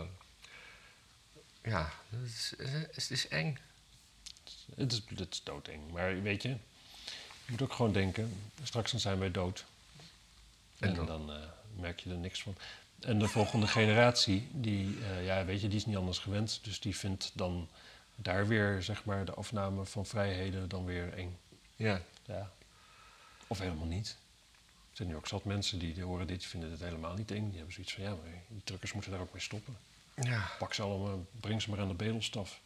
ja, het is, het is eng. Het is, het is doodeng. Maar weet je, je moet ook gewoon denken, straks dan zijn wij dood. En En, dan? dan, eh, merk je er niks van. En de volgende generatie, die, eh, ja, weet je, die is niet anders gewend. Dus die vindt dan daar weer, zeg maar, de afname van vrijheden dan weer eng. Ja, Ja. Of helemaal niet. Er zijn nu ook zat mensen die, die horen dit, die vinden het helemaal niet eng. Die hebben zoiets van, ja, maar die truckers moeten daar ook mee stoppen. Ja. Pak ze allemaal, breng ze maar aan de bedelstaf.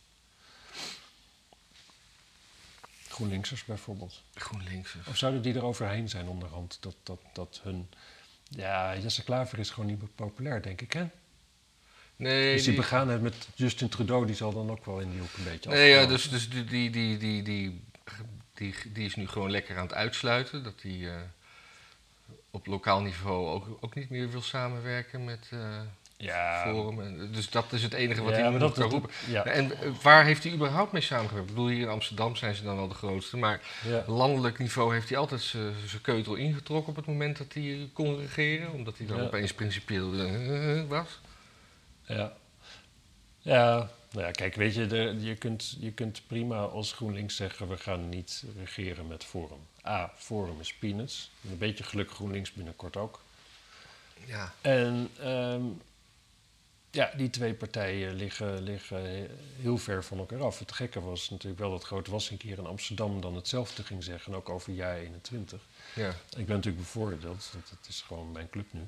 GroenLinksers bijvoorbeeld. GroenLinks. Of zouden die er overheen zijn onderhand? Dat, dat, dat hun... Ja, Jesse Klaver is gewoon niet meer populair, denk ik, hè? Nee, dus die, die- begaan het met Justin Trudeau, die zal dan ook wel in die hoek een beetje Nee, ja, dus, dus die, die, die, die, die, die, die is nu gewoon lekker aan het uitsluiten. Dat hij eh, op lokaal niveau ook, ook niet meer wil samenwerken met eh ja, Forum. Dus dat is het enige wat ja, hij nog kan roepen. ja, En eh, waar heeft hij überhaupt mee samengewerkt? Ik bedoel, hier in Amsterdam zijn ze dan wel de grootste. Maar ja. landelijk niveau heeft hij altijd zijn keutel ingetrokken op het moment dat hij kon regeren. Omdat hij dan opeens principieel eh, was. Ja. Ja, nou ja, kijk, weet je, de, je, kunt, je kunt prima als GroenLinks zeggen... we gaan niet regeren met Forum. A, Forum is peanuts. Een beetje geluk GroenLinks binnenkort ook. Ja. En ehm, ja, die twee partijen liggen, liggen heel ver van elkaar af. Het gekke was natuurlijk wel dat Groot Wassink hier in Amsterdam... dan hetzelfde ging zeggen, ook over jaar 21. ja. Ik ben natuurlijk bevoordeeld, want het is gewoon mijn club nu.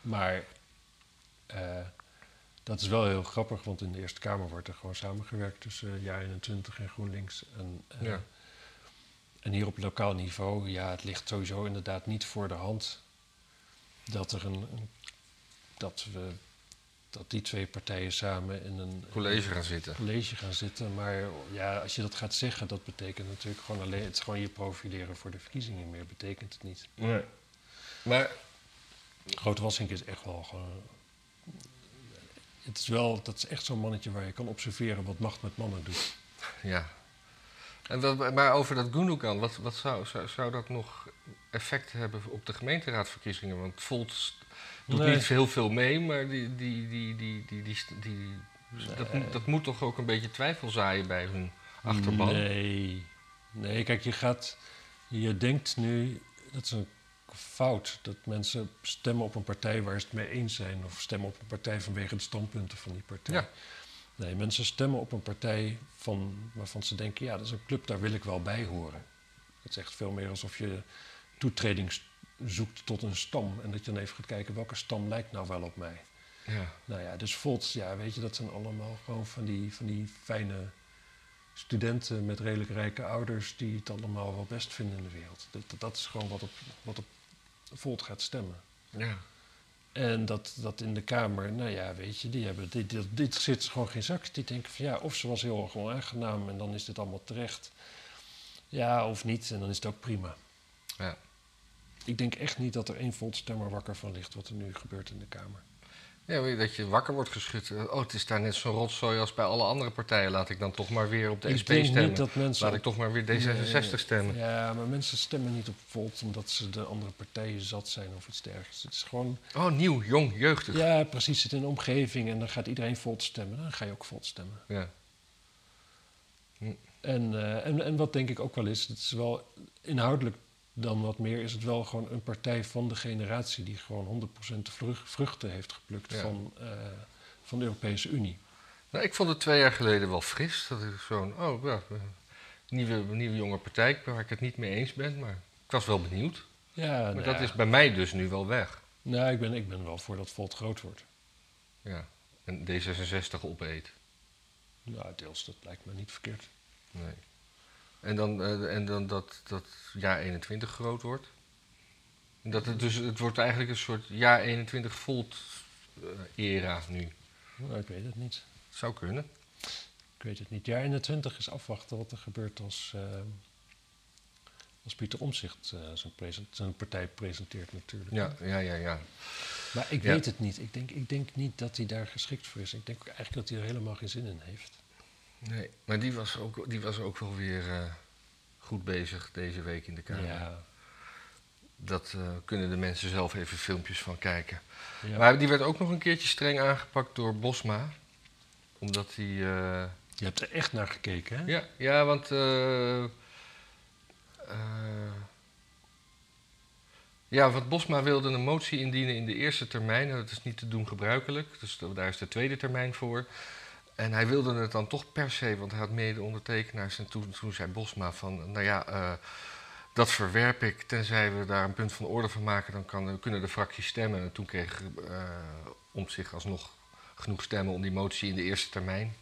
Maar eh, dat is wel heel grappig, want in de Eerste Kamer wordt er gewoon samengewerkt tussen uh, jaar 21 en GroenLinks. En, eh, Ja. en hier op lokaal niveau, ja, het ligt sowieso inderdaad niet voor de hand dat er een, een- dat we dat die twee partijen samen in een College gaan zitten. college gaan zitten. Maar ja, als je dat gaat zeggen, dat betekent natuurlijk gewoon alleen het is gewoon je profileren voor de verkiezingen. Meer betekent het niet. Nee. Maar Groot Wassink is echt wel gewoon. Het is wel, dat is echt zo'n mannetje waar je kan observeren wat macht met mannen doet. Ja. En wat, maar over dat Gundogan, wat, wat zou, zou, zou dat nog effect hebben op de gemeenteraadsverkiezingen? Want Volt doet Nee. niet heel veel mee, maar die, die, die, die, die, die, die, dat, Nee. dat moet toch ook een beetje twijfel zaaien bij hun achterban? Nee. Nee, kijk, je gaat. Je denkt nu. Dat is een fout. Dat mensen stemmen op een partij waar ze het mee eens zijn. Of stemmen op een partij vanwege de standpunten van die partij. Ja. Nee, mensen stemmen op een partij van, waarvan ze denken: ja, dat is een club, daar wil ik wel bij horen. Het is echt veel meer alsof je toetreding s- zoekt tot een stam. En dat je dan even gaat kijken welke stam lijkt nou wel op mij. Ja. Nou ja, dus Volt, ja, weet je, dat zijn allemaal gewoon van die, van die fijne studenten met redelijk rijke ouders die het allemaal wel best vinden in de wereld. Dat, dat- dat is gewoon wat op, wat op Volt gaat stemmen. ja. En dat, dat in de Kamer, nou ja, weet je, die hebben, dit, dit, dit zit gewoon geen zak. Die denken van ja, of ze was heel erg onaangenaam en dan is dit allemaal terecht. Ja, of niet, en dan is het ook prima. Ja. Ik denk echt niet dat er één Volt-stemmer wakker van ligt wat er nu gebeurt in de Kamer. Ja, dat je wakker wordt geschud. Oh, het is daar net zo'n rotzooi als bij alle andere partijen. Laat ik dan toch maar weer op de ik SP denk stemmen. niet dat mensen Laat ik toch maar weer D66 Nee, stemmen. Ja, maar mensen stemmen niet op Volt omdat ze de andere partijen zat zijn of iets dergelijks. Het is gewoon, Oh, nieuw, jong, jeugdig. ja, precies, het in een omgeving en dan gaat iedereen Volt stemmen. Dan ga je ook Volt stemmen. Ja. En, eh, en, en wat denk ik ook wel is, het is wel inhoudelijk dan wat meer, is het wel gewoon een partij van de generatie die gewoon 100% de vrucht- vruchten heeft geplukt Ja. van, eh, van de Europese Unie. Nou, ik vond het twee jaar geleden wel fris. Dat ik zo'n, oh ja, eh, nieuwe, nieuwe jonge partij waar ik het niet mee eens ben. Maar ik was wel benieuwd. Ja, Maar nou dat ja. is bij mij dus nu wel weg. Nou, ik ben, ik ben wel voor dat Volt groot wordt. Ja. En D66 opeet. Nou, deels, dat lijkt me niet verkeerd. Nee. En dan, eh, en dan dat, dat jaar 21 groot wordt. En Dat het, dus, het wordt eigenlijk een soort jaar 21 volt eh, era nu. Nou, ik weet het niet. Zou kunnen. Ik weet het niet. Jaar 21 is afwachten wat er gebeurt als, eh, als Pieter Omzicht zijn, partij presenteert natuurlijk. Ja, ja, ja, ja. Maar ik Ja. weet het niet. Ik denk, ik denk niet dat hij daar geschikt voor is. Ik denk ook eigenlijk dat hij er helemaal geen zin in heeft. Nee, maar die was ook, die was ook wel weer eh, goed bezig deze week in de Kamer. Ja. Dat eh, kunnen de mensen zelf even filmpjes van kijken. Ja. Maar die werd ook nog een keertje streng aangepakt door Bosma. Omdat hij... eh, Je hebt er echt naar gekeken, hè? ja, ja, want... ja, want Bosma wilde een motie indienen in de eerste termijn. Dat is niet te doen gebruikelijk. Dus daar is de tweede termijn voor. En hij wilde het dan toch per se, want hij had mede ondertekenaars. En toen, toen zei Bosma van, nou ja, eh, dat verwerp ik. Tenzij we daar een punt van orde van maken, dan kan, kunnen de fracties stemmen. En toen kreeg eh om zich alsnog genoeg stemmen om die motie in de eerste termijn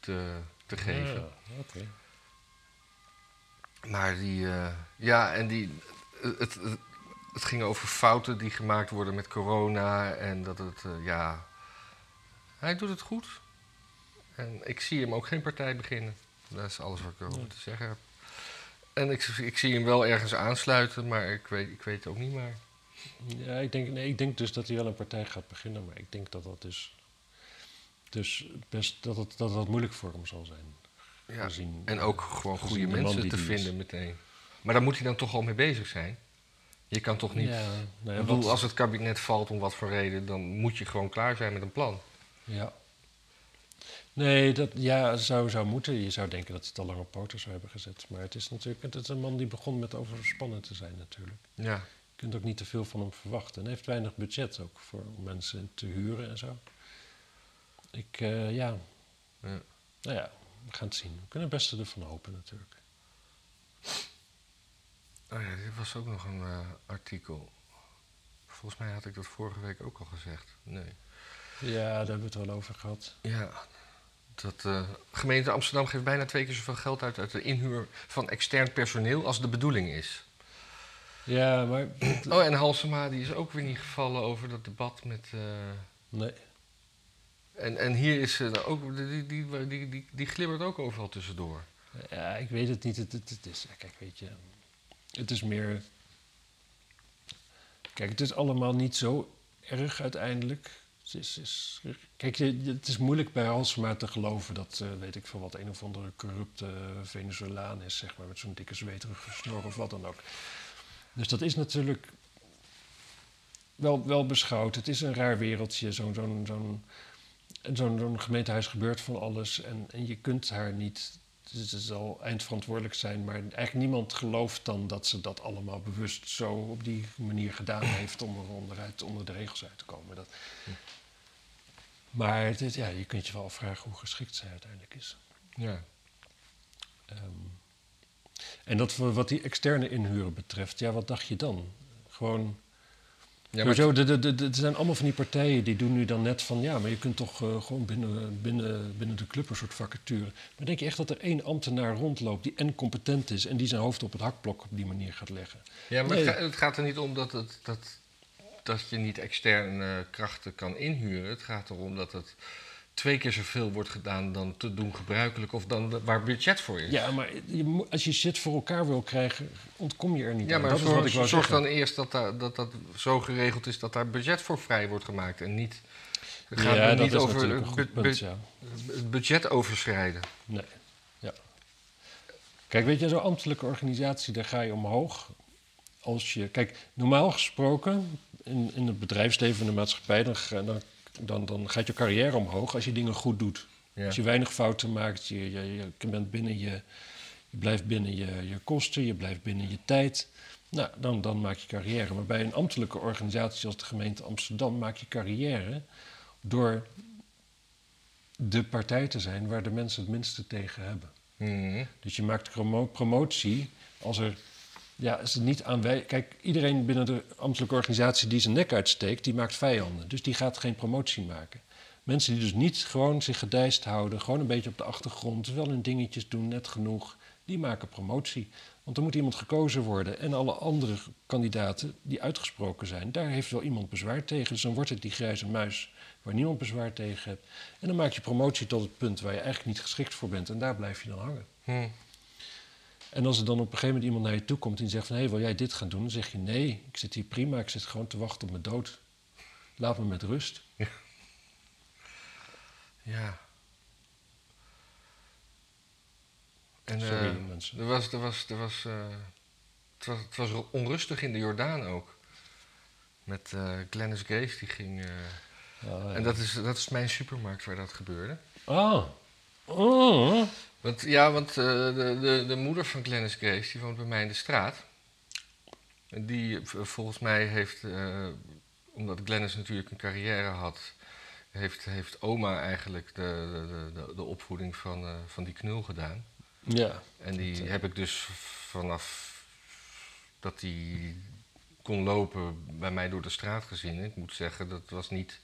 te, te geven. Ja. Maar die, eh, ja, en die, het, het, het ging over fouten die gemaakt worden met corona en dat het, ja, hij doet het goed. En ik zie hem ook geen partij beginnen. Dat is alles wat ik Nee. te zeggen heb. En ik, ik zie hem wel ergens aansluiten, maar ik weet, ik weet het ook niet meer. Ja, ik denk, nee, ik denk dus dat hij wel een partij gaat beginnen, maar ik denk dat dat dus, dus best dat het, dat moeilijk voor hem zal zijn. Ja. Gezien, En ook gewoon goede mensen te is. vinden meteen. Maar daar moet hij dan toch al mee bezig zijn. Je kan toch niet... Ja, nou ja, ik bedoel, als het kabinet valt om wat voor reden, dan moet je gewoon klaar zijn met een plan. Ja. Nee, dat ja, zou, zou moeten. Je zou denken dat hij het al lang op poten zou hebben gezet. Maar het is natuurlijk het is een man die begon met overspannen te zijn natuurlijk. Ja. Je kunt ook niet te veel van hem verwachten. En hij heeft weinig budget ook voor om mensen te huren en zo. Ik, eh, ja. Ja. Nou ja, we gaan het zien. We kunnen het beste ervan hopen natuurlijk. Oh ja, dit was ook nog een eh, artikel. Volgens mij had ik dat vorige week ook al gezegd. Nee. Ja, daar hebben we het wel over gehad. Ja, dat eh gemeente Amsterdam geeft bijna twee keer zoveel geld uit uit de inhuur van extern personeel als de bedoeling is. Ja, maar... Oh, en Halsema die is ook weer niet gevallen over dat debat met. eh, Nee. en, en hier is ze ook, die, die, die, die, die, glibbert ook overal tussendoor. Ja, ik weet het niet. Het, het, het is, kijk, weet je, het is meer. Kijk, het is allemaal niet zo erg uiteindelijk. Is, kijk, het is moeilijk bij Halsema te geloven dat, eh, weet ik veel wat, een of andere corrupte Venezolaan is, zeg maar, met zo'n dikke zweterige snor of wat dan ook. Dus dat is natuurlijk wel, wel beschouwd. Het is een raar wereldje, zo'n zo'n zo'n gemeentehuis gebeurt van alles en, en je kunt haar niet dus ze zal eindverantwoordelijk zijn, maar eigenlijk niemand gelooft dan dat ze dat allemaal bewust zo op die manier gedaan heeft om er onderuit, onder de regels uit te komen. Dat, maar ja, je kunt je wel afvragen hoe geschikt zij uiteindelijk is. Ja. Ehm, en dat wat die externe inhuren betreft, ja, wat dacht je dan? Gewoon Ja, maar de, er zijn allemaal van die partijen die doen nu dan net van... ja, maar je kunt toch eh, gewoon binnen, binnen, binnen de club een soort vacature. Maar denk je echt dat er één ambtenaar rondloopt die en competent is... en die zijn hoofd op het hakblok op die manier gaat leggen? Ja, maar Nee. het gaat er niet om dat, het, dat, dat je niet externe krachten kan inhuren. Het gaat erom dat het twee keer zoveel wordt gedaan dan te doen gebruikelijk of dan waar budget voor is. Ja, maar je, als je shit voor elkaar wil krijgen, ontkom je er niet Ja, aan. maar dat is zorg, wat ik zorg zeggen. dan eerst dat, daar- dat dat zo geregeld is dat daar budget voor vrij wordt gemaakt. En niet, het gaat ja, niet is over het, bu- bu- ja. budget overschrijden. Nee, ja. Kijk, weet je, zo'n ambtelijke organisatie, daar ga je omhoog. Als je, kijk, normaal gesproken in, in het bedrijfsleven, in de maatschappij, dan, dan, dan, dan gaat je carrière omhoog als je dingen goed doet. Ja. Als je weinig fouten maakt, je, je, je bent binnen je, je blijft binnen je, je kosten, je blijft binnen je tijd. Nou, dan, dan maak je carrière. Maar bij een ambtelijke organisatie als de gemeente Amsterdam maak je carrière door de partij te zijn waar de mensen het minste tegen hebben. Mhm. Dus je maakt promo- promotie als er. Ja, het niet aanwij- Kijk, iedereen binnen de ambtelijke organisatie die zijn nek uitsteekt, die maakt vijanden. Dus die gaat geen promotie maken. Mensen die dus niet gewoon zich gedijst houden, gewoon een beetje op de achtergrond, wel hun dingetjes doen, net genoeg, die maken promotie. Want er moet iemand gekozen worden. En alle andere kandidaten die uitgesproken zijn, daar heeft wel iemand bezwaar tegen. Dus dan wordt het die grijze muis waar niemand bezwaar tegen hebt. En dan maak je promotie tot het punt waar je eigenlijk niet geschikt voor bent. En daar blijf je dan hangen. Hm. En als er dan op een gegeven moment iemand naar je toe komt en die zegt van... hé, wil jij dit gaan doen? Dan zeg je nee, ik zit hier prima, ik zit gewoon te wachten op mijn dood. Laat me met rust. Ja. En, Sorry eh, mensen. Er was, er was, er was, eh, het was, het was onrustig in de Jordaan ook. Met eh Glennis Grace, die ging... eh, Ja, ja. En dat is, dat is mijn supermarkt waar dat gebeurde. Ah. Oh. Want, ja, want eh, de, de, de moeder van Glennis Grace, die woont bij mij in de straat. En die eh, volgens mij heeft, eh, omdat Glennis natuurlijk een carrière had, heeft, heeft oma eigenlijk de, de, de, opvoeding van, van die knul gedaan. Ja. En die heb ik dus vanaf dat hij kon lopen bij mij door de straat gezien. Ik moet zeggen, dat was niet.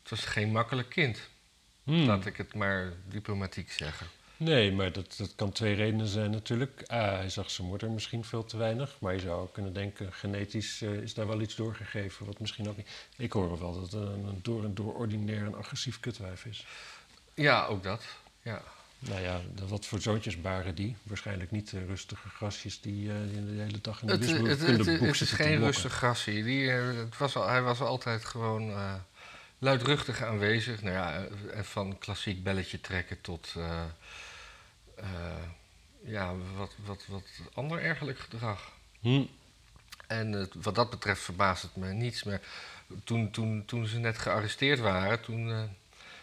Het was geen makkelijk kind. Hmm. Laat ik het maar diplomatiek zeggen. Nee, maar dat, dat kan twee redenen zijn natuurlijk. A, hij zag zijn moeder misschien veel te weinig. Maar je zou kunnen denken, genetisch eh, is daar wel iets doorgegeven. Wat misschien ook niet... Ik hoor wel dat het een, een door en door ordinair en agressief kutwijf is. Ja, ook dat. Ja. Nou ja, wat voor zoontjes baren die? Waarschijnlijk niet de rustige grasjes die, eh, die de hele dag in de Het, het, het, wiskunde het, boek is geen rustig grassie. Die, eh, het was al, hij was altijd gewoon eh, luidruchtig aanwezig. Nou ja, eh, van klassiek belletje trekken tot eh, eh, ja, wat, wat, wat ander ergelijk gedrag. Hm. En wat dat betreft verbaast het me niets. Maar toen, toen, toen ze net gearresteerd waren, toen eh,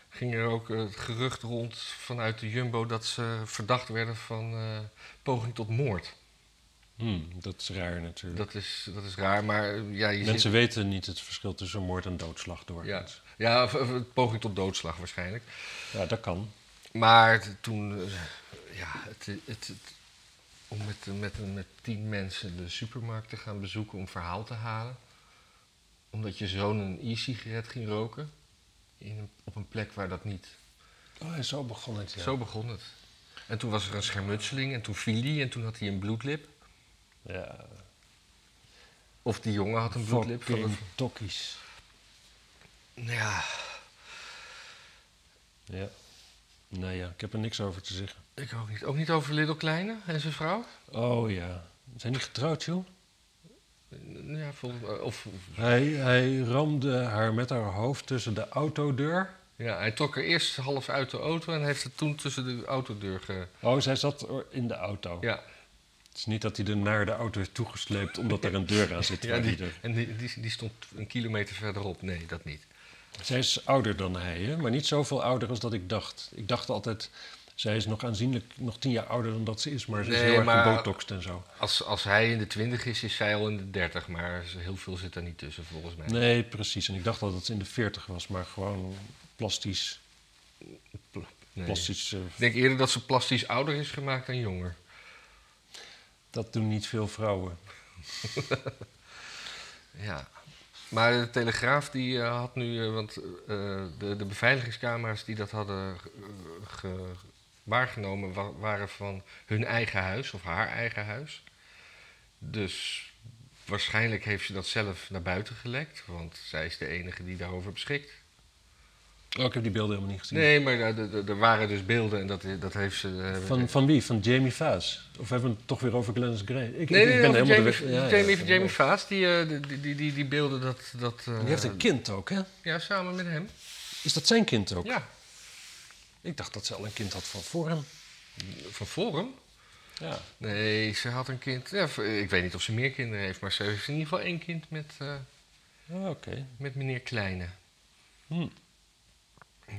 ging er ook het gerucht rond vanuit de Jumbo dat ze verdacht werden van eh, poging tot moord. Hm, dat is raar natuurlijk. Dat is, dat is raar, maar ja, je Mensen weten niet het verschil tussen moord en doodslag doorgaans. ja, of- of poging tot doodslag waarschijnlijk. Ja, dat kan. Maar toen, ja, het, het, het- om met, met, met tien mensen de supermarkt te gaan bezoeken om verhaal te halen. Omdat je zoon een e-sigaret ging roken. In een- op een plek waar dat niet. Oh, en zo begon het, ja. Zo begon het. En toen was er een schermutseling en toen viel hij en toen had hij een bloedlip. Ja, Of die jongen had een bloedlip. Van fucking tokkies. ja, Ja. Nou ja, ik heb er niks over te zeggen. ik ook niet. Ook niet over Little Kleine en zijn vrouw? Oh ja. Zijn die getrouwd, joh? Ja, volgens mij. Of, Hij, hij ramde haar met haar hoofd tussen de autodeur. ja, hij trok er eerst half uit de auto en heeft het toen tussen de autodeur ge... Oh, zij zat in de auto. Ja, Het is niet dat hij er naar de auto heeft toegesleept omdat er een deur aan zit. ja die, er- en die, die, die stond een kilometer verderop. Nee, dat niet. Zij is ouder dan hij, hè? maar niet zoveel ouder als dat ik dacht. Ik dacht altijd, zij is nog aanzienlijk, nog tien jaar ouder dan dat ze is, maar ze is heel erg gebotoxed en zo. Als, als hij in de twintig is, is zij al in de dertig. Maar heel veel zit er niet tussen, volgens mij. Nee, precies. En ik dacht dat het in de veertig was, maar gewoon plastisch. Nee. plastisch eh, Ik denk eerder dat ze plastisch ouder is gemaakt dan jonger. dat doen niet veel vrouwen. Ja. Maar de Telegraaf die eh, had nu, eh, want eh, de, de beveiligingscamera's die dat hadden ge- waargenomen wa- waren van hun eigen huis of haar eigen huis. Dus waarschijnlijk heeft ze dat zelf naar buiten gelekt, want zij is de enige die daarover beschikt. Oh, ik heb die beelden helemaal niet gezien. Nee, maar er- waren dus beelden en dat, dat heeft ze. eh, Van, van wie? Van Jamie Faas? Of hebben we het toch weer over Glennis Grace? Ik, Nee, ik nee, ben helemaal Jamie, de weg- ja, ja. Jamie, Jamie Vaas, die, eh, die, die, die, die beelden dat... dat eh, Die heeft een kind ook, hè? Ja, samen met hem. Is dat zijn kind ook? Ja, Ik dacht dat ze al een kind had van voor hem. van Forum. Ja. Nee, ze had een kind. Ja, ik weet niet of ze meer kinderen heeft, maar ze heeft in ieder geval één kind met, eh, Ah, Oké. met meneer Kleine. Hm.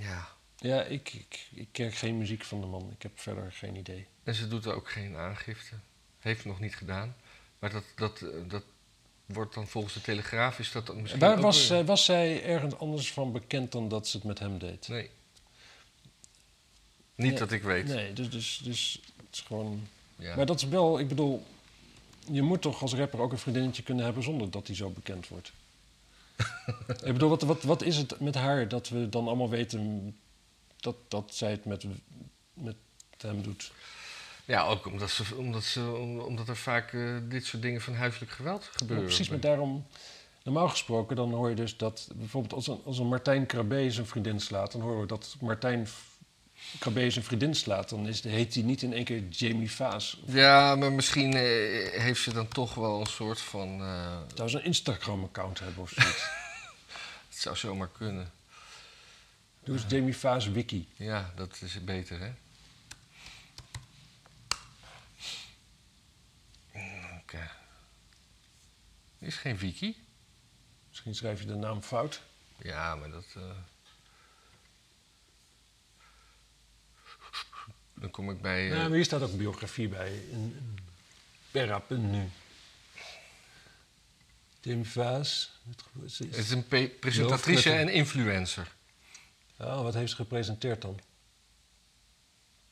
Ja. Ja, ik, ik, ik ken geen muziek van de man. Ik heb verder geen idee. En ze doet er ook geen aangifte. Heeft nog niet gedaan. Maar dat, dat, eh, dat wordt dan volgens de Telegraaf is dat misschien Waar ook was, weer- was zij ergens anders van bekend dan dat ze het met hem deed? Nee. Niet Nee, dat ik weet. Nee, dus, dus, dus het is gewoon... Ja. Maar dat is wel, ik bedoel... Je moet toch als rapper ook een vriendinnetje kunnen hebben zonder dat hij zo bekend wordt. ik bedoel, wat, wat, wat is het met haar dat we dan allemaal weten dat, dat zij het met, met hem doet? Ja, ook omdat, ze, omdat, ze, om- omdat er vaak eh, dit soort dingen van huiselijk geweld Ja, gebeuren. precies, maar daarom... Normaal gesproken dan hoor je dus dat bijvoorbeeld als een, als een Martijn Krabbe zijn vriendin slaat... dan horen we dat Martijn Krabbe zijn vriendin slaat. Dan is, heet hij niet in één keer Jamie Vaas. Ja, maar misschien eh, heeft ze dan toch wel een soort van... eh, Zou ze een Instagram-account hebben of zoiets. het zou zomaar kunnen. Doe eens Jamie Vaas wiki. Ja, dat is beter, hè? Oké. Is geen wiki? Misschien schrijf je de naam fout. Ja, maar dat... eh, dan kom ik bij... Ja, maar hier staat ook biografie bij. In, in Perra.nu. Tim Vaas. Het is- een pe- presentatrice en influencer. Oh, wat heeft ze gepresenteerd dan?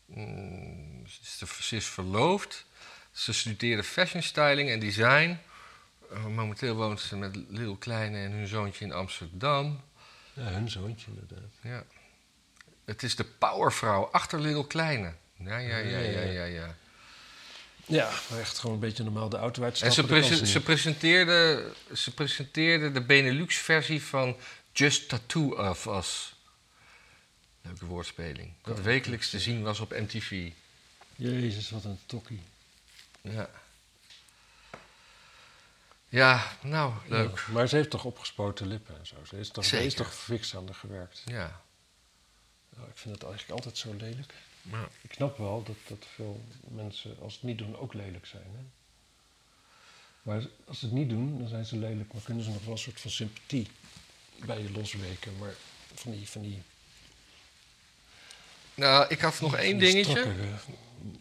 Mm, ze, is, de- ze is verloofd. Ze studeerde fashion styling en design. Eh, momenteel woont ze met Lil Kleine en hun zoontje in Amsterdam. Ja, hun zoontje inderdaad. Ja. Het is de powervrouw achter Lil Kleine. Ja, ja, ja, ja, ja, ja. Echt gewoon een beetje normaal de auto En uitstappen. ze, prese- niet. ze, presenteerde, ze presenteerde de Benelux-versie van Just Tattoo of Us. Leuke woordspeling. Dat Oh, wekelijks te zien was op MTV. Jezus, wat een tokkie. Ja. Ja, nou, leuk. Ja, maar ze heeft toch opgespoten lippen en zo. Ze is toch, er is Zeker. toch fix aan haar gewerkt. Ja. Ja, ik vind het eigenlijk altijd zo lelijk. Maar, Ik snap wel dat, dat veel mensen, als ze het niet doen, ook lelijk zijn. Hè? Maar als ze het niet doen, dan zijn ze lelijk. Maar kunnen ze nog wel een soort van sympathie bij je losweken. Maar van die, van die, nou, ik had nog één dingetje.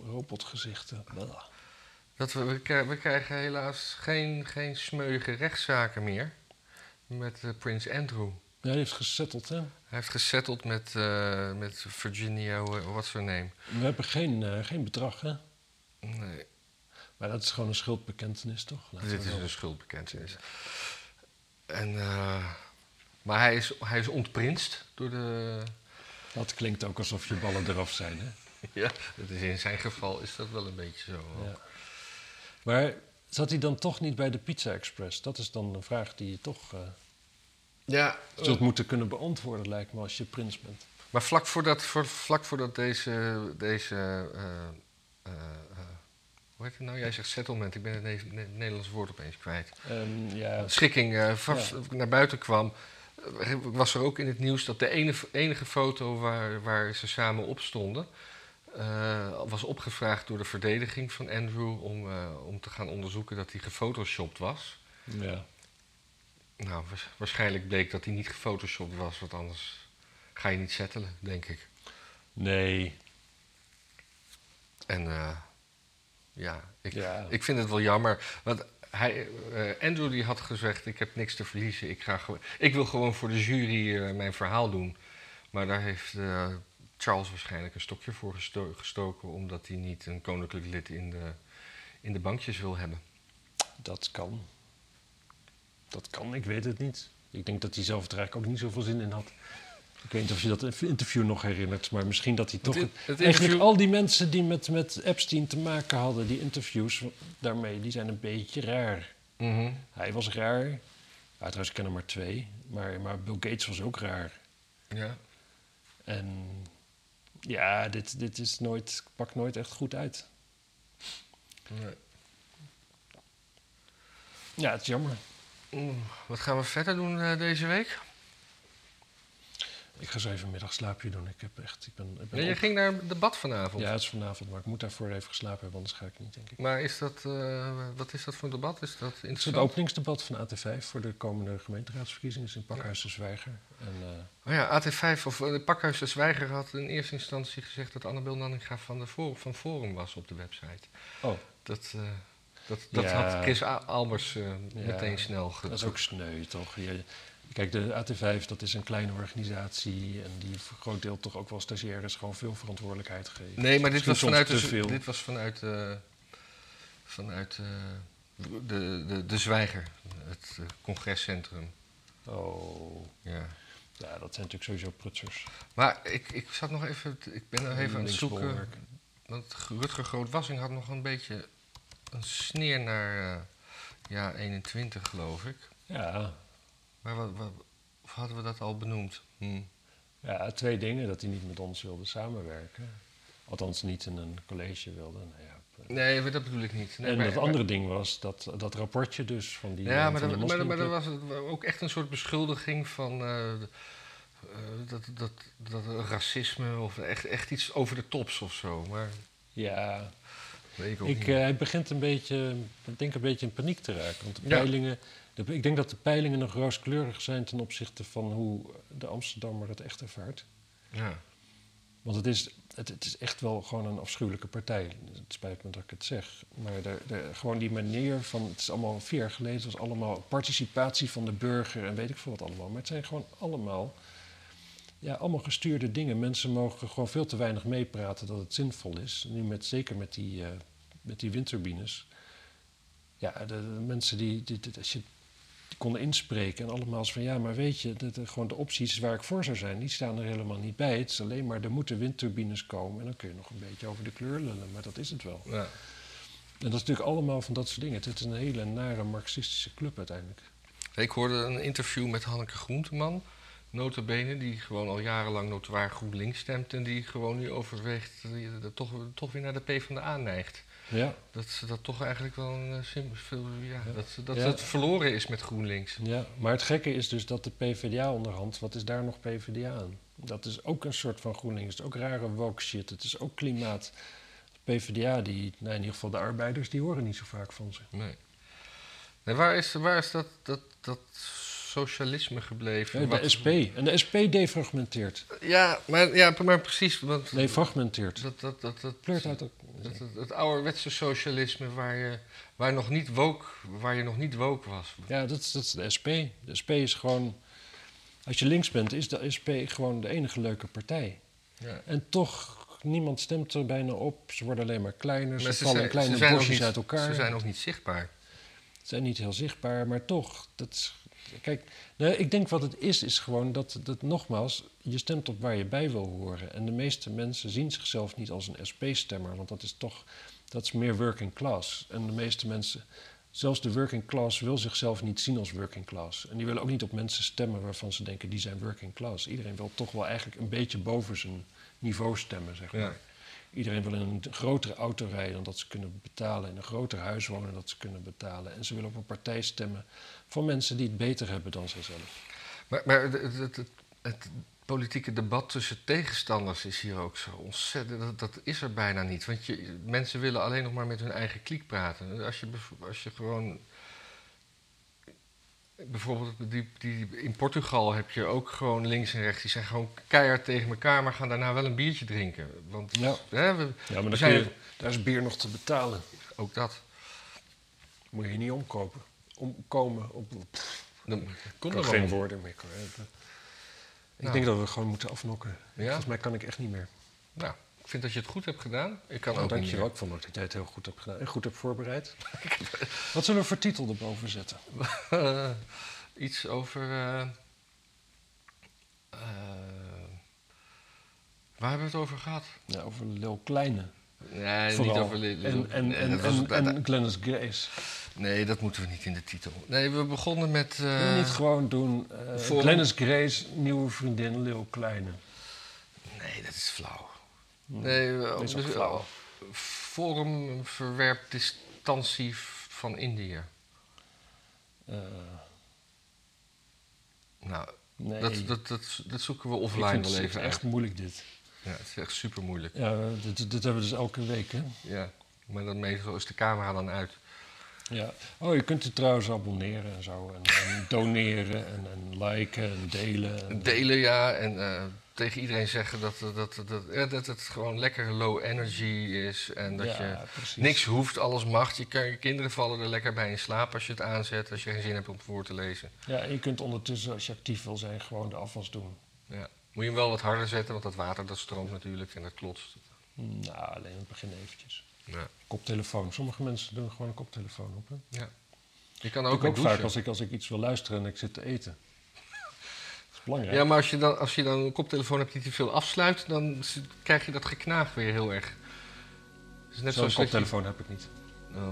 robotgezichten. Dat we, we, krijgen, we krijgen helaas geen, geen smeuïge rechtszaken meer met eh, Prins Andrew. Ja, die heeft gesetteld, hè? Hij heeft gesetteld met, eh, met Virginia, what's her name? We hebben geen, eh, geen bedrag, hè? Nee, Maar dat is gewoon een schuldbekentenis, toch? Laten dit is een schuldbekentenis. En, eh, maar hij is, hij is ontprinst door de... Dat klinkt ook alsof je ballen eraf zijn, hè? Ja, dat is in zijn geval is dat wel een beetje zo. Ja. Maar zat hij dan toch niet bij de Pizza Express? Dat is dan een vraag die je toch Ja, zult moeten kunnen beantwoorden, lijkt me, als je prins bent. maar vlak voordat, voor, vlak voordat deze, deze eh, eh, eh, hoe heet het nou? Jij zegt settlement, ik ben het ne- ne- Nederlandse woord opeens kwijt. Ehm, ja, Schikking eh, Ja. naar buiten kwam, eh, was er ook in het nieuws dat de ene, enige foto waar, waar ze samen op stonden, eh, was opgevraagd door de verdediging van Andrew om, eh, om te gaan onderzoeken dat hij gefotoshopt was. ja. Nou, waars- waarschijnlijk bleek dat hij niet gefotoshopt was, want anders ga je niet settelen, denk ik. Nee. En eh, ja, ik, Ja. ik vind het wel jammer. Want hij, eh, Andrew die had gezegd, ik heb niks te verliezen. Ik, ga gewoon- ik wil gewoon voor de jury eh, mijn verhaal doen. Maar daar heeft Charles waarschijnlijk een stokje voor gesto- gestoken... omdat hij niet een koninklijk lid in de, in de bankjes wil hebben. Dat kan. Dat kan, ik weet het niet. Ik denk dat hij zelf er eigenlijk ook niet zoveel zin in had. Ik weet niet of je dat interview nog herinnert, maar misschien dat hij toch... het- het Eigenlijk al die mensen die met, met Epstein te maken hadden, die interviews daarmee, die zijn een beetje raar. Hij was raar. Ja, trouwens, ik ken er maar twee. Maar, maar Bill Gates was ook raar. Ja. En ja, dit, dit is nooit, pakt nooit echt goed uit. Nee. Ja, het is jammer. Oeh, Wat gaan we verder doen eh, deze week? Ik ga zo even een middagslaapje doen. Ik heb echt, ik ben, ik ben Ja, je op- ging naar een debat vanavond. Ja, het is vanavond, maar ik moet daarvoor even geslapen hebben, anders ga ik niet, denk ik. Maar is dat, eh, wat is dat voor een debat? Is dat Het is het openingsdebat van AT5 voor de komende gemeenteraadsverkiezingen. in Pakhuis de Zwijger. En, eh, Oh ja, AT5 of de Pakhuis de Zwijger had in eerste instantie gezegd dat Annabel Nanninga van, de For- van Forum was op de website. oh, Dat, dat, dat Ja. had Chris Albers eh, Ja, meteen snel ge- dat is ook sneu, toch? Je, kijk, de AT5 dat is een kleine organisatie en die voor een groot deel toch ook wel stagiaires gewoon veel verantwoordelijkheid geeft. Nee, maar dit Misschien was vanuit, de, veel. dit was vanuit, eh, vanuit eh, de, de, de Zwijger, het congrescentrum. Oh, Ja. ja, dat zijn natuurlijk sowieso prutsers. Maar ik, ik zat nog even, ik ben nog even aan het zoeken. Want Rutger Grootwassing had nog een beetje een sneer naar eh, ja, 21, geloof ik. Ja, Maar wat, wat, of hadden we dat al benoemd? Hm. ja, twee dingen. Dat hij niet met ons wilde samenwerken. Althans, niet in een college wilde. Nou ja, Nee, dat bedoel ik niet. Nee, en dat andere ding was dat, dat rapportje dus van die Ja, eh, maar, dat, maar, maar dat was het ook echt een soort beschuldiging van eh, dat, dat, dat racisme of echt, echt iets over de tops of zo. Maar Ja, weet ik ook ik, niet. eh, hij begint een beetje, ik denk een beetje in paniek te raken. Want de Ja. peilingen, de- ik denk dat de peilingen nog rooskleurig zijn ten opzichte van hoe de Amsterdammer het echt ervaart. ja. Want het is, het, het is echt wel gewoon een afschuwelijke partij. Het spijt me dat ik het zeg. Maar de, de, gewoon die manier van... Het is allemaal vier jaar geleden. Het was allemaal participatie van de burger en weet ik veel wat allemaal. Maar het zijn gewoon allemaal... Ja, allemaal gestuurde dingen. Mensen mogen gewoon veel te weinig meepraten dat het zinvol is. Nu met, zeker met die, uh, met die windturbines. Ja, de, de mensen die, die, die, Als je konden inspreken en allemaal van ja, maar weet je, de, gewoon de opties waar ik voor zou zijn, die staan er helemaal niet bij. Het is alleen maar er moeten windturbines komen en dan kun je nog een beetje over de kleur lullen, maar dat is het wel. Ja. En dat is natuurlijk allemaal van dat soort dingen. Het is een hele nare marxistische club uiteindelijk. Ik hoorde een interview met Hanneke Groenteman, notabene, die gewoon al jarenlang notoir GroenLinks stemt en die gewoon nu overweegt dat toch, toch weer naar de PvdA neigt. Ja. Dat ze dat toch eigenlijk wel een eh, simpel, ja, ja. dat, dat het verloren is met GroenLinks. Ja, maar het gekke is dus dat de PvdA onderhand, wat is daar nog PvdA aan? Dat is ook een soort van GroenLinks. Het is ook rare woke shit. Het is ook klimaat. PvdA, die, nou in ieder geval de arbeiders, die horen niet zo vaak van ze. Nee. nee waar, is, waar is dat, dat, dat socialisme gebleven. de SP. En de SP defragmenteert. Ja, maar, ja, maar precies. Want nee, fragmenteert. Dat, dat, dat, dat, Pleurt uit dat, dat, het ouderwetse socialisme waar je, waar, nog niet woke, waar je nog niet woke was. Ja, dat, is, dat is de SP. De SP is gewoon... Als je links bent, is de SP gewoon de enige leuke partij. Ja. En toch, niemand stemt er bijna op. Ze worden alleen maar kleiner. Ze, ze vallen zijn, kleine bosjes uit elkaar. Ze zijn ook niet zichtbaar. Ze zijn niet heel zichtbaar, maar toch. Dat Kijk, nou, ik denk wat het is, is gewoon dat, dat nogmaals, je stemt op waar je bij wil horen. En de meeste mensen zien zichzelf niet als een SP-stemmer, want dat is toch, dat is meer working class. En de meeste mensen, zelfs de working class wil zichzelf niet zien als working class. En die willen ook niet op mensen stemmen waarvan ze denken, die zijn working class. Iedereen wil toch wel eigenlijk een beetje boven zijn niveau stemmen, zeg maar. Ja. Iedereen wil in een grotere auto rijden dan dat ze kunnen betalen. In een groter huis wonen dan dat ze kunnen betalen. En ze willen op een partij stemmen van mensen die het beter hebben dan zijzelf. Maar, maar het, het, het, politieke debat tussen tegenstanders is hier ook zo ontzettend. Dat, dat is er bijna niet. Want je, mensen willen alleen nog maar met hun eigen kliek praten. Als je, als je gewoon Bijvoorbeeld die, die, in Portugal heb je ook gewoon links en rechts. Die zijn gewoon keihard tegen elkaar, maar gaan daarna wel een biertje drinken. Want, ja. Hè, we, ja, maar zijn, je, daar is bier nog te betalen. Ook dat. Moet je niet omkopen. Omkomen. Op, dan kon er geen woorden meer. Ik nou. denk dat we gewoon moeten afnokken. Ja? Volgens mij kan ik echt niet meer. Nou, ik vind dat je het goed hebt gedaan. Ik kan nou, ook dankjewel. Ik vond ook dat jij het heel goed hebt gedaan en goed hebt voorbereid. Wat zullen we voor titel erboven zetten? uh, iets over. Uh, uh, waar hebben we het over gehad? Ja, over Lil Kleine. Nee, Vooral. niet over Lil En, en, en, en, en, en Glennis Grace. Nee, dat moeten we niet in de titel. Nee, we begonnen met... Uh, we niet gewoon doen... Uh, Glennis Grace, nieuwe vriendin Lil Kleine. Nee, dat is flauw. Nee, wel. Dus, uh, Forum verwerpt distantie van Indië. Uh, nou, nee. dat, dat, dat, dat, zoeken we offline wel even Het is echt moeilijk dit. Ja, het is echt super moeilijk. Ja, dit, dit hebben we dus elke week, hè? Ja, maar dan meestal is de camera dan uit. Ja. Oh, je kunt het trouwens abonneren en zo. En, en doneren en, en, liken en delen. En, delen, ja. En uh, tegen iedereen zeggen dat, dat, dat, dat, dat het gewoon lekker low energy is. En dat je niks hoeft, alles mag. Je, kan, je kinderen vallen er lekker bij in slaap als je het aanzet. Als je geen zin hebt om het voor te lezen. Ja, en je kunt ondertussen, als je actief wil zijn, gewoon de afwas doen. Ja. Moet je hem wel wat harder zetten, want dat water dat stroomt natuurlijk en dat klotst. Nou, alleen in het begin eventjes. Ja. Koptelefoon. Sommige mensen doen gewoon een koptelefoon op. Hè? Ja. Je kan ook, ook vaak als ik, als ik iets wil luisteren en ik zit te eten. Dat is belangrijk. Ja, maar als je, dan, als je dan een koptelefoon hebt die te veel afsluit, dan krijg je dat geknaag weer heel erg. Zo'n zo koptelefoon heb ik niet. Oh.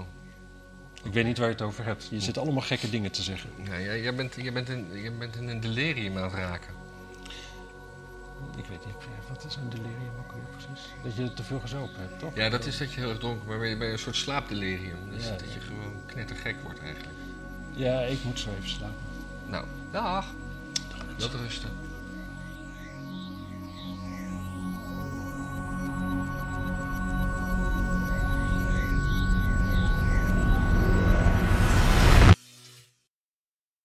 Ik weet niet waar je het over hebt. Je zit allemaal gekke dingen te zeggen. Ja, jij, bent, jij, bent in, jij bent in een delirium aan het raken. Ik weet niet, wat is een delirium ook weer precies? Dat je te veel gezopen hebt, toch? Ja, dat is dat je heel erg dronken bent, maar bij een soort slaapdelirium. Dus ja, dat je gewoon knettergek wordt eigenlijk. Ja, ik moet zo even slapen. Nou, dag. Dag. Dat rusten.